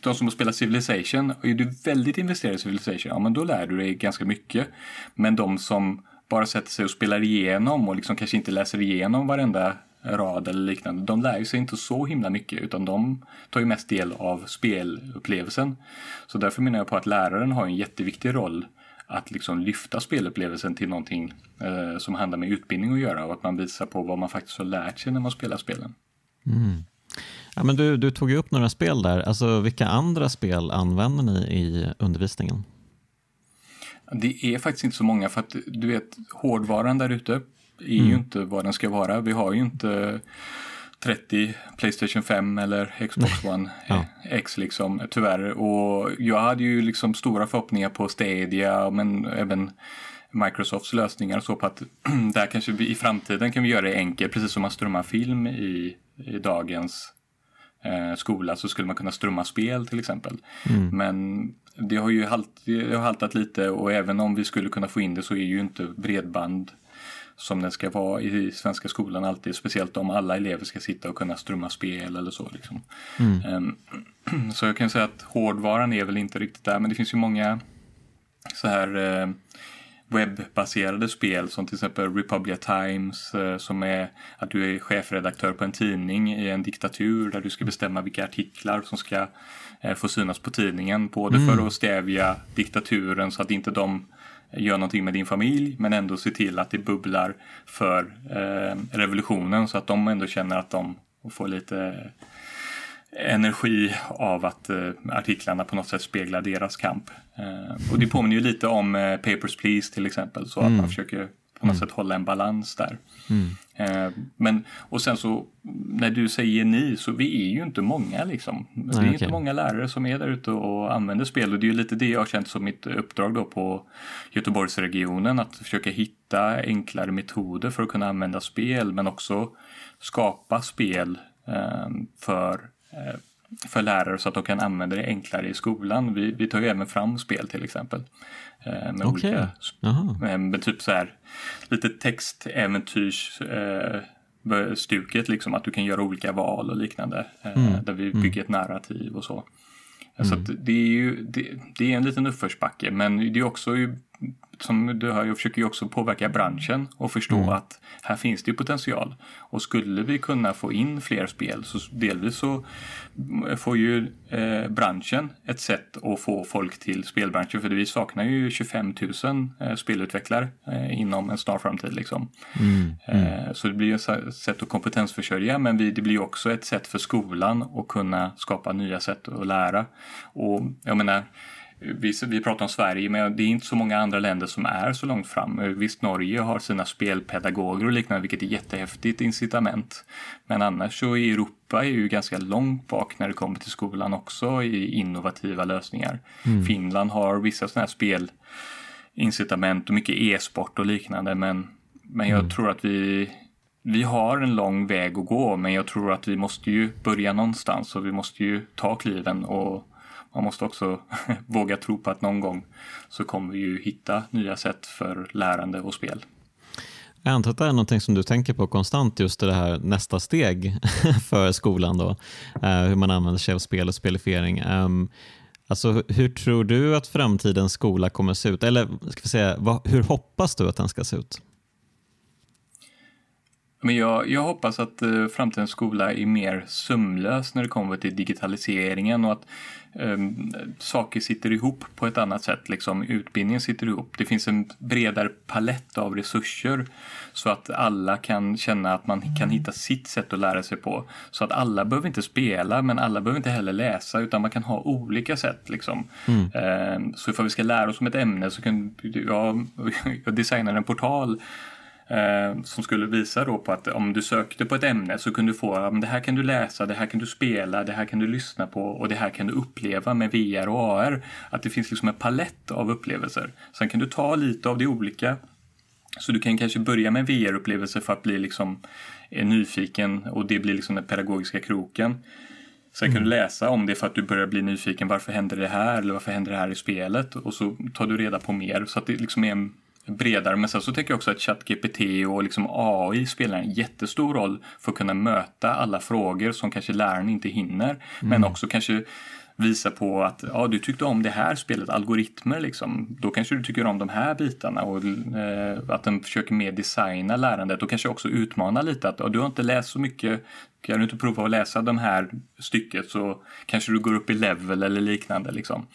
de som har spelat Civilization, är du väldigt investerad i Civilization, ja men då lär du dig ganska mycket. Men de som bara sätter sig och spelar igenom och liksom kanske inte läser igenom varenda rad eller liknande. De lär ju sig inte så himla mycket utan de tar ju mest del av spelupplevelsen. Så därför menar jag på att läraren har en jätteviktig roll att liksom lyfta spelupplevelsen till någonting eh, som handlar med utbildning att göra och att man visar på vad man faktiskt har lärt sig när man spelar spelen. Mm. Ja, men du, du tog ju upp några spel där. Alltså, vilka andra spel använder ni i undervisningen? Det är faktiskt inte så många för att du vet hårdvaran där ute är mm. ju inte vad den ska vara. Vi har ju inte 30 Playstation 5 eller Xbox One Ja. X liksom, tyvärr. Och jag hade ju liksom stora förhoppningar på Stadia, men även Microsofts lösningar så på att där kanske vi i framtiden kan vi göra det enkelt, precis som man strömmar film i, i dagens eh, skola så skulle man kunna strömma spel till exempel. Men det har ju halt, det har haltat lite och även om vi skulle kunna få in det så är ju inte bredband som det ska vara i svenska skolan alltid. Speciellt om alla elever ska sitta och kunna strömma spel eller så. Liksom. Ehm, så jag kan säga att hårdvaran är väl inte riktigt där men det finns ju många så här eh, webbaserade spel som till exempel Republic Times eh, som är att du är chefredaktör på en tidning i en diktatur där du ska bestämma vilka artiklar som ska eh, få synas på tidningen. Både för att stävja diktaturen så att inte de gör någonting med din familj men ändå se till att det bubblar för eh, revolutionen så att de ändå känner att de får lite energi av att eh, artiklarna på något sätt speglar deras kamp. Eh, och det påminner ju lite om eh, Papers, Please till exempel, så att man försöker på något sätt hålla en balans där. Eh, men, och sen så när du säger ni så vi är ju inte många liksom. det är okej. inte många lärare som är där ute och använder spel och det är ju lite det jag har känt som mitt uppdrag då på Göteborgsregionen att försöka hitta enklare metoder för att kunna använda spel men också skapa spel för för lärare så att de kan använda det enklare i skolan. Vi, vi tar ju även fram spel till exempel. eh, Med Okej. olika. Eh, Med typ så här lite textäventyrs eh, stuket liksom att du kan göra olika val och liknande. Eh, Där vi bygger ett narrativ och så. Så att det är ju det, det är en liten uppförsbacke men det är också ju som du hör, jag försöker ju också påverka branschen och förstå att här finns det ju potential. Och skulle vi kunna få in fler spel så delvis så får ju eh, branschen ett sätt att få folk till spelbranschen. För vi saknar ju 25 000 eh, spelutvecklare eh, inom en snar framtid. Liksom. Eh, så det blir ju ett sätt att kompetensförsörja men vi, det blir ju också ett sätt för skolan att kunna skapa nya sätt att lära. Och jag menar, vi, vi pratar om Sverige, men det är inte så många andra länder som är så långt fram. Visst, Norge har sina spelpedagoger och liknande, vilket är jättehäftigt incitament. Men annars så är Europa är ju ganska långt bak när det kommer till skolan också i innovativa lösningar. Finland har vissa sådana här spelincitament och mycket e-sport och liknande, men, men jag tror att vi vi har en lång väg att gå, men jag tror att vi måste ju börja någonstans och vi måste ju ta kliven och man måste också våga tro på att någon gång så kommer vi ju hitta nya sätt för lärande och spel. Jag antar att det är någonting som du tänker på konstant, just det här nästa steg för skolan då, eh, hur man använder sig av spel och spelifiering. Ehm, alltså, hur tror du att framtidens skola kommer se ut? Eller ska vi säga, hur hoppas du att den ska se ut? Men jag, jag hoppas att eh, framtidens skola är mer sömlös när det kommer till digitaliseringen och att ehm, saker sitter ihop på ett annat sätt. Liksom, utbildningen sitter ihop. Det finns en bredare palett av resurser så att alla kan känna att man kan hitta sitt sätt att lära sig på. Så att alla behöver inte spela men alla behöver inte heller läsa utan man kan ha olika sätt. Liksom. Ehm, så ifall vi ska lära oss om ett ämne så kan jag, jag designar en portal eh, som skulle visa då på att om du sökte på ett ämne så kunde du få det här kan du läsa, det här kan du spela, det här kan du lyssna på och det här kan du uppleva med VR och AR. Att det finns liksom en palett av upplevelser. Sen kan du ta lite av det olika så du kan kanske börja med en VR-upplevelse för att bli liksom eh, nyfiken och det blir liksom den pedagogiska kroken. Sen kan du läsa om det för att du börjar bli nyfiken. Varför händer det här? Eller varför händer det här i spelet? Och så tar du reda på mer. Så att det liksom är en bredare. Men sen så tänker jag också att ChatGPT och liksom AI spelar en jättestor roll för att kunna möta alla frågor som kanske läraren inte hinner. Men också kanske visa på att ja, du tyckte om det här spelet, algoritmer liksom. Då kanske du tycker om de här bitarna och eh, att den försöker mer designa lärandet och kanske också utmana lite att ja, du har inte läst så mycket. Kan du inte prova att läsa de här stycket så kanske du går upp i level eller liknande liksom.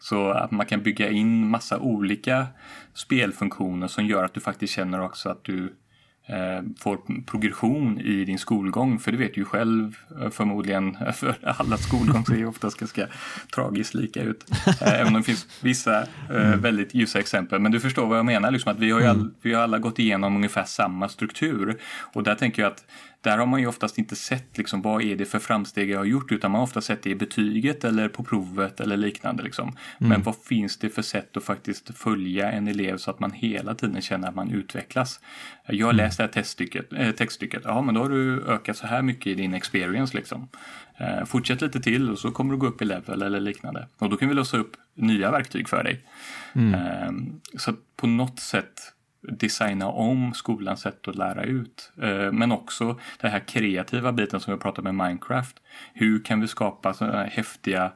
Så att man kan bygga in massa olika spelfunktioner som gör att du faktiskt känner också att du eh, får progression i din skolgång. För det vet du ju själv eh, förmodligen, för alla skolgång ser ju oftast ganska tragiskt lika ut. Eh, även om det finns vissa eh, väldigt ljusa exempel. Men du förstår vad jag menar, liksom att vi har ju all, vi har alla gått igenom ungefär samma struktur. Och där tänker jag att där har man ju oftast inte sett liksom, vad är det för framsteg jag har gjort utan man har ofta sett det i betyget eller på provet eller liknande. Liksom. Mm. Men vad finns det för sätt att faktiskt följa en elev så att man hela tiden känner att man utvecklas? Jag har mm. läst det här teststycket, äh, textstycket, ja men då har du ökat så här mycket i din experience. Liksom. Eh, fortsätt lite till och så kommer du gå upp i level eller liknande. Och då kan vi låsa upp nya verktyg för dig. Mm. Eh, så på något sätt designa om skolans sätt att lära ut. Eh, men också den här kreativa biten som vi pratar med Minecraft. Hur kan vi skapa sådana här häftiga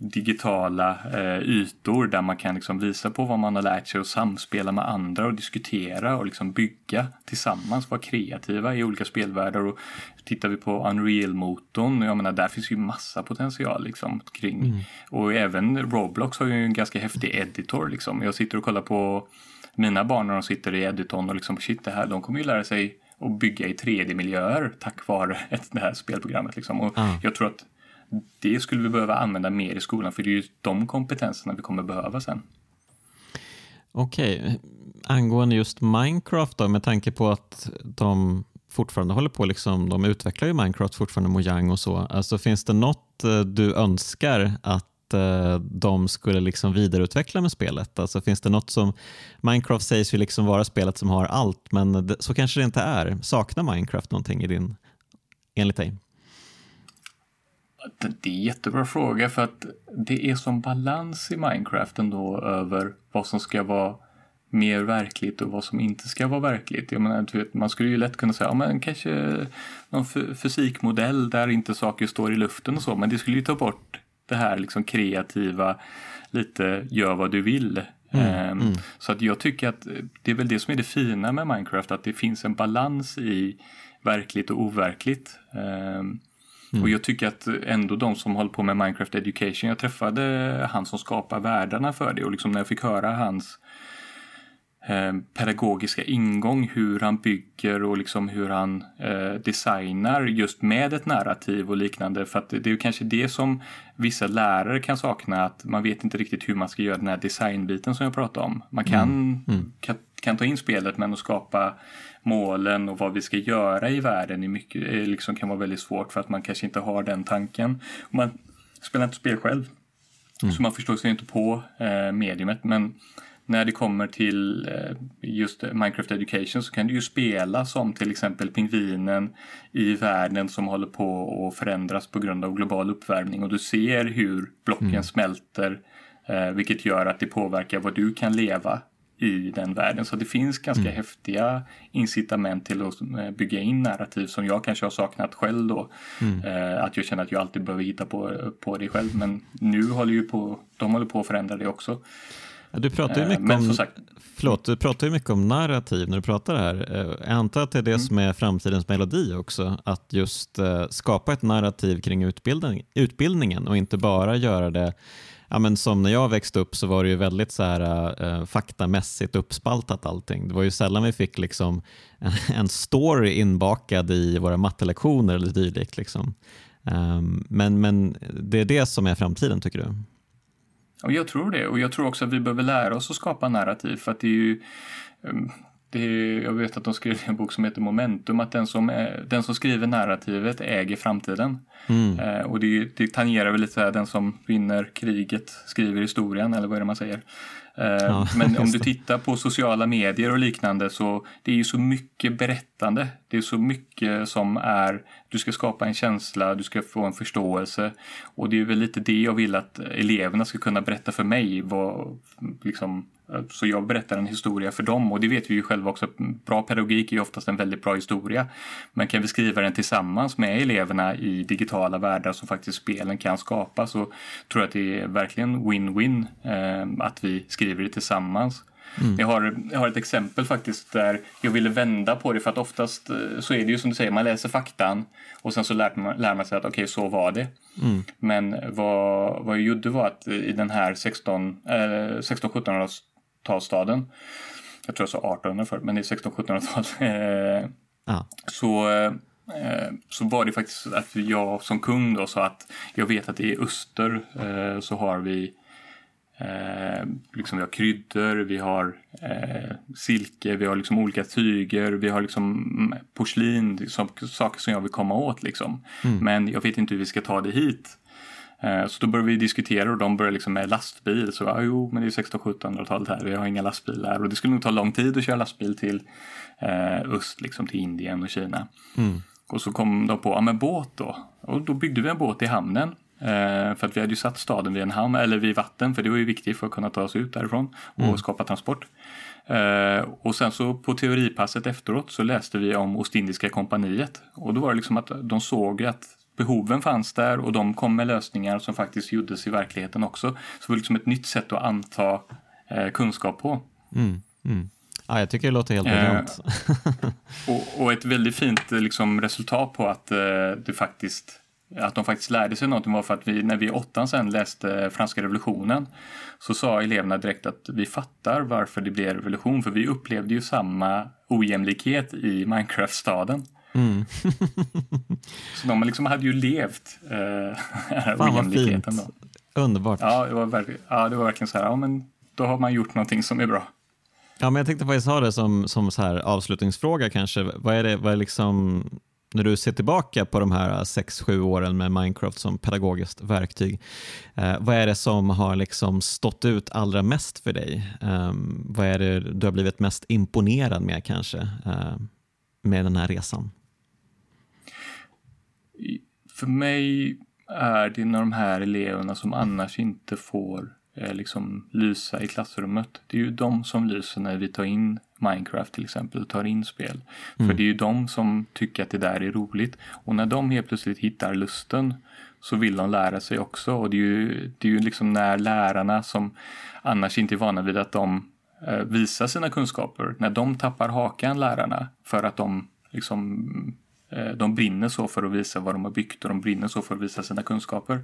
digitala eh, ytor där man kan liksom visa på vad man har lärt sig och samspela med andra och diskutera och liksom bygga tillsammans, vara kreativa i olika spelvärldar. Och tittar vi på Unreal-motorn, jag menar där finns ju massa potential liksom kring. Mm. Och även Roblox har ju en ganska häftig editor liksom. Jag sitter och kollar på mina barn när de sitter i editorn och liksom shit det här, de kommer ju lära sig att bygga i 3D-miljöer tack vare det här spelprogrammet. Liksom. Och mm. Jag tror att det skulle vi behöva använda mer i skolan för det är ju de kompetenserna vi kommer behöva sen. Okej, okay. angående just Minecraft då med tanke på att de fortfarande håller på, liksom, de utvecklar ju Minecraft fortfarande, Mojang och så. Alltså finns det något eh, du önskar att Eh, de skulle liksom vidareutveckla med spelet? Alltså finns det något som, Minecraft sägs ju liksom vara spelet som har allt, men det, så kanske det inte är. Saknar Minecraft någonting i din, enligt dig? Det är en jättebra fråga för att det är som balans i Minecraft ändå över vad som ska vara mer verkligt och vad som inte ska vara verkligt. Jag menar, vet, man skulle ju lätt kunna säga, ja, men kanske någon fysikmodell där inte saker står i luften och så, men det skulle ju ta bort det här liksom kreativa, lite gör vad du vill. Mm, um, mm. Så att jag tycker att det är väl det som är det fina med Minecraft, att det finns en balans i verkligt och overkligt. Um, Mm. Och jag tycker att ändå de som håller på med Minecraft Education, jag träffade han som skapar världarna för det och liksom när jag fick höra hans pedagogiska ingång, hur han bygger och liksom hur han eh, designar just med ett narrativ och liknande. För att det är kanske det som vissa lärare kan sakna, att man vet inte riktigt hur man ska göra den här designbiten som jag pratade om. Man kan, mm. Mm. kan, kan, ta in spelet men att skapa målen och vad vi ska göra i världen är mycket, är liksom kan vara väldigt svårt för att man kanske inte har den tanken. Man spelar inte spel själv, mm. så man förstår sig inte på eh, mediumet. Men när det kommer till eh, just Minecraft Education så kan du ju spela som till exempel pingvinen i världen som håller på att förändras på grund av global uppvärmning och du ser hur blocken mm. smälter eh, vilket gör att det påverkar vad du kan leva i den världen. Så det finns ganska mm. häftiga incitament till att eh, bygga in narrativ som jag kanske har saknat själv då. Mm. Att jag känner att jag alltid behöver hitta på, på det själv. Men nu håller ju på, de håller på att förändra det också. Du pratar ju eh, mycket om, sagt, förlåt, du pratar ju mycket om narrativ när du pratar här. Eh, jag antar att det är det mm. som är framtidens melodi också, att just uh, skapa ett narrativ kring utbildning, utbildningen och inte bara göra det Ja, men som när jag växte upp så var det ju väldigt så här, uh, faktamässigt uppspaltat allting. Det var ju sällan vi fick liksom en, en story inbakad i våra mattelektioner eller dylikt. Liksom. Um, men, men det är det som är framtiden tycker du? Och jag tror det. Och jag tror också att vi behöver lära oss att skapa narrativ. För att det är ju... Ehm, det är, jag vet att de skrev en bok som heter Momentum, att den som, är, den som skriver narrativet äger framtiden. Mm. Eh, och det, det tangerar väl lite så här, den som vinner kriget skriver historien, eller vad är det man säger? Eh, ja, Men om du tittar på sociala medier och liknande så det är ju så mycket berättande. Det är så mycket som är, du ska skapa en känsla, du ska få en förståelse. Och det är väl lite det jag vill att eleverna ska kunna berätta för mig. Vad, liksom, så jag berättar en historia för dem och det vet vi ju själva också. Bra pedagogik är ju oftast en väldigt bra historia. Men kan vi skriva den tillsammans med eleverna i digitala världar som faktiskt spelen kan skapa så tror jag att det är verkligen win-win eh, att vi skriver det tillsammans. Mm. Jag, har, jag har ett exempel faktiskt där jag ville vända på det för att oftast eh, så är det ju som du säger, man läser faktan och sen så lär man, lär man sig att okej, okay, så var det. Mm. Men vad, vad jag gjorde var att i den här 16, eh, 16-1700-talsstaden, jag tror jag sa 1800 förr, men i 16-1700-tal, eh, ah. så eh, så var det faktiskt att jag som kung då sa att jag vet att i öster så har vi Eh, liksom vi har kryddor, vi har eh, silke, vi har liksom olika tyger, vi har liksom porslin, som, saker som jag vill komma åt. Liksom. Mm. Men jag vet inte hur vi ska ta det hit. Eh, så då börjar vi diskutera och de börjar liksom med lastbil. Så ah, jo, men det är 1600-1700-talet här, vi har inga lastbilar. Och det skulle nog ta lång tid att köra lastbil till eh, öst, liksom till Indien och Kina. Mm. Och så kom de på, ja men båt då. Och då byggde vi en båt i hamnen. Eh, för att vi hade ju satt staden vid en hamn, eller vid vatten, för det var ju viktigt för att kunna ta oss ut därifrån och mm. skapa transport. Eh, och sen så på teoripasset efteråt så läste vi om Ostindiska kompaniet. Och då var det liksom att de såg att behoven fanns där och de kom med lösningar som faktiskt gjordes i verkligheten också. Så det var liksom ett nytt sätt att anta eh, kunskap på. Mm, mm. Ja, jag tycker det låter helt briljant. Eh, och, och, ett väldigt fint liksom, resultat på att eh, det faktiskt att de faktiskt lärde sig någonting var för att vi, när vi i åttan sen läste franska revolutionen så sa eleverna direkt att vi fattar varför det blev revolution för vi upplevde ju samma ojämlikhet i Minecraft-staden. Mm. så de liksom hade ju levt eh, Fan ojämlikheten. Vad fint. Då. Underbart. Ja det, var verkligen, ja, det var verkligen så här, ja men då har man gjort någonting som är bra. Ja, men jag tänkte faktiskt ha det som, som så här avslutningsfråga kanske. Vad är det, vad är liksom när du ser tillbaka på de här 6-7 åren med Minecraft som pedagogiskt verktyg, eh, vad är det som har liksom stått ut allra mest för dig? Eh, vad är det du har blivit mest imponerad med kanske eh, med den här resan? För mig är det när de här eleverna som annars inte får eh, liksom lysa i klassrummet. Det är ju de som lyser när vi tar in Minecraft till exempel, tar in spel. Mm. För det är ju de som tycker att det där är roligt. Och när de helt plötsligt hittar lusten så vill de lära sig också. Och det är ju, det är ju liksom när lärarna som annars inte är vana vid att de eh, visar sina kunskaper, när de tappar hakan lärarna för att de liksom de brinner så för att visa vad de har byggt och de brinner så för att visa sina kunskaper.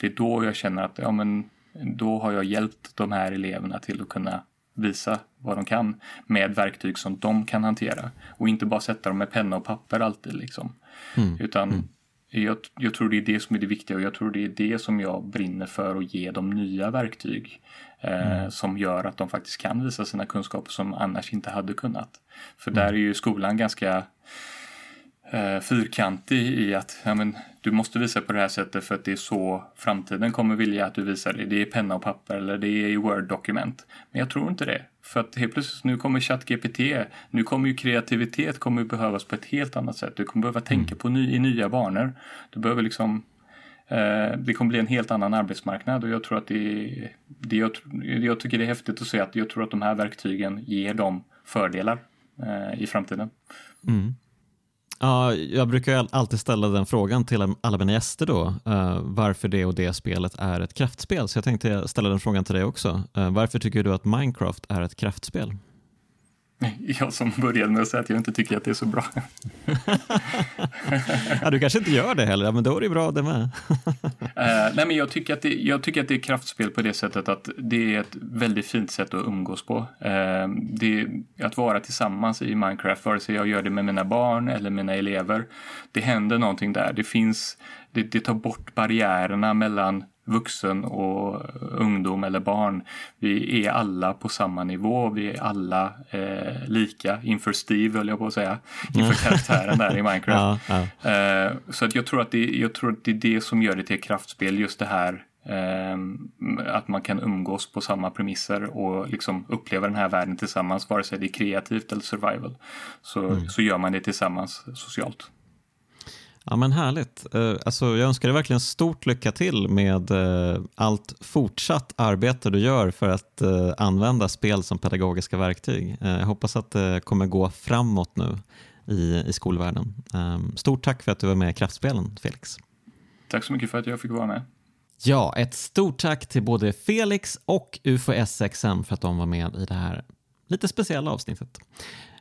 Det är då jag känner att ja, men, då har jag hjälpt de här eleverna till att kunna visa vad de kan med verktyg som de kan hantera. Och inte bara sätta dem med penna och papper alltid. Liksom. Mm. Utan mm. Jag, jag, tror det är det som är det viktiga och jag tror det är det som jag brinner för att ge dem nya verktyg. Eh, mm. Som gör att de faktiskt kan visa sina kunskaper som annars inte hade kunnat. För där mm. är ju skolan ganska eh, fyrkantig i att ja, men, du måste visa på det här sättet för att det är så framtiden kommer vilja att du visar det. Det är penna och papper eller det är i Word-dokument. Men jag tror inte det. För att helt plötsligt nu kommer ChatGPT, nu kommer ju kreativitet kommer behövas på ett helt annat sätt. Du kommer behöva tänka mm. på ny, i nya banor. Du behöver liksom eh, det kommer bli en helt annan arbetsmarknad och jag tror att det, det jag, jag tycker det är häftigt att se att jag tror att de här verktygen ger dem fördelar eh, i framtiden. Mm. Ja, jag brukar alltid ställa den frågan till alla mina gäster då, uh, varför det och det spelet är ett kraftspel. Så jag tänkte ställa den frågan till dig också. Uh, varför tycker du att Minecraft är ett kraftspel? Jag som började med att säga att jag inte tycker att det är så bra. ja, du kanske inte gör det heller, men då är det bra det med. uh, nej, men jag tycker, att det, jag tycker att det är kraftspel på det sättet att det är ett väldigt fint sätt att umgås på. Uh, det, att vara tillsammans i Minecraft, vare sig jag gör det med mina barn eller mina elever, det händer någonting där. Det finns, det, det tar bort barriärerna mellan vuxen och ungdom eller barn. Vi är alla på samma nivå. Vi är alla eh, lika inför Steve, höll jag på att säga. Inför karaktären där i Minecraft. Ja, ja. Eh, så att jag, tror att det, jag tror att det är det som gör det till ett kraftspel. Just det här eh, att man kan umgås på samma premisser och liksom uppleva den här världen tillsammans. Vare sig det är kreativt eller survival. Så, mm. så gör man det tillsammans socialt. Ja men härligt. Eh, alltså, jag önskar dig verkligen stort lycka till med eh, allt fortsatt arbete du gör för att eh, använda spel som pedagogiska verktyg. Jag hoppas att det kommer gå framåt nu i, i skolvärlden. Ehm, stort tack för att du var med i Kraftspelen, Felix. Tack så mycket för att jag fick vara med. Ja, ett stort tack till både Felix och UFOSXM för att de var med i det här lite speciella avsnittet.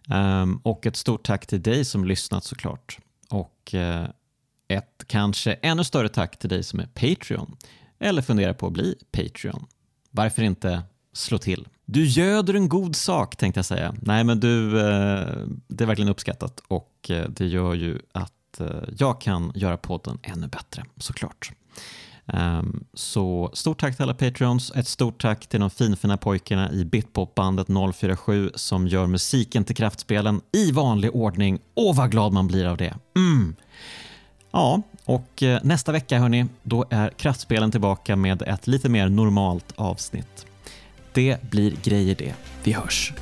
Ehm, och ett stort tack till dig som lyssnat såklart. Och ett kanske ännu större tack till dig som är Patreon eller funderar på att bli Patreon. Varför inte slå till? Du göder en god sak tänkte jag säga. Nej men du, eh, det är verkligen uppskattat och eh, det gör ju att eh, jag kan göra podden ännu bättre såklart. Ehm, så stort tack till alla Patreons, ett stort tack till de finfina pojkarna i Bitpopbandet 047 som gör musiken till kraftspelen i vanlig ordning. Åh vad glad man blir av det. Mm. Ja, och eh, nästa vecka hörni, då är kraftspelen tillbaka med ett lite mer normalt avsnitt. Det blir grejer det. Vi hörs!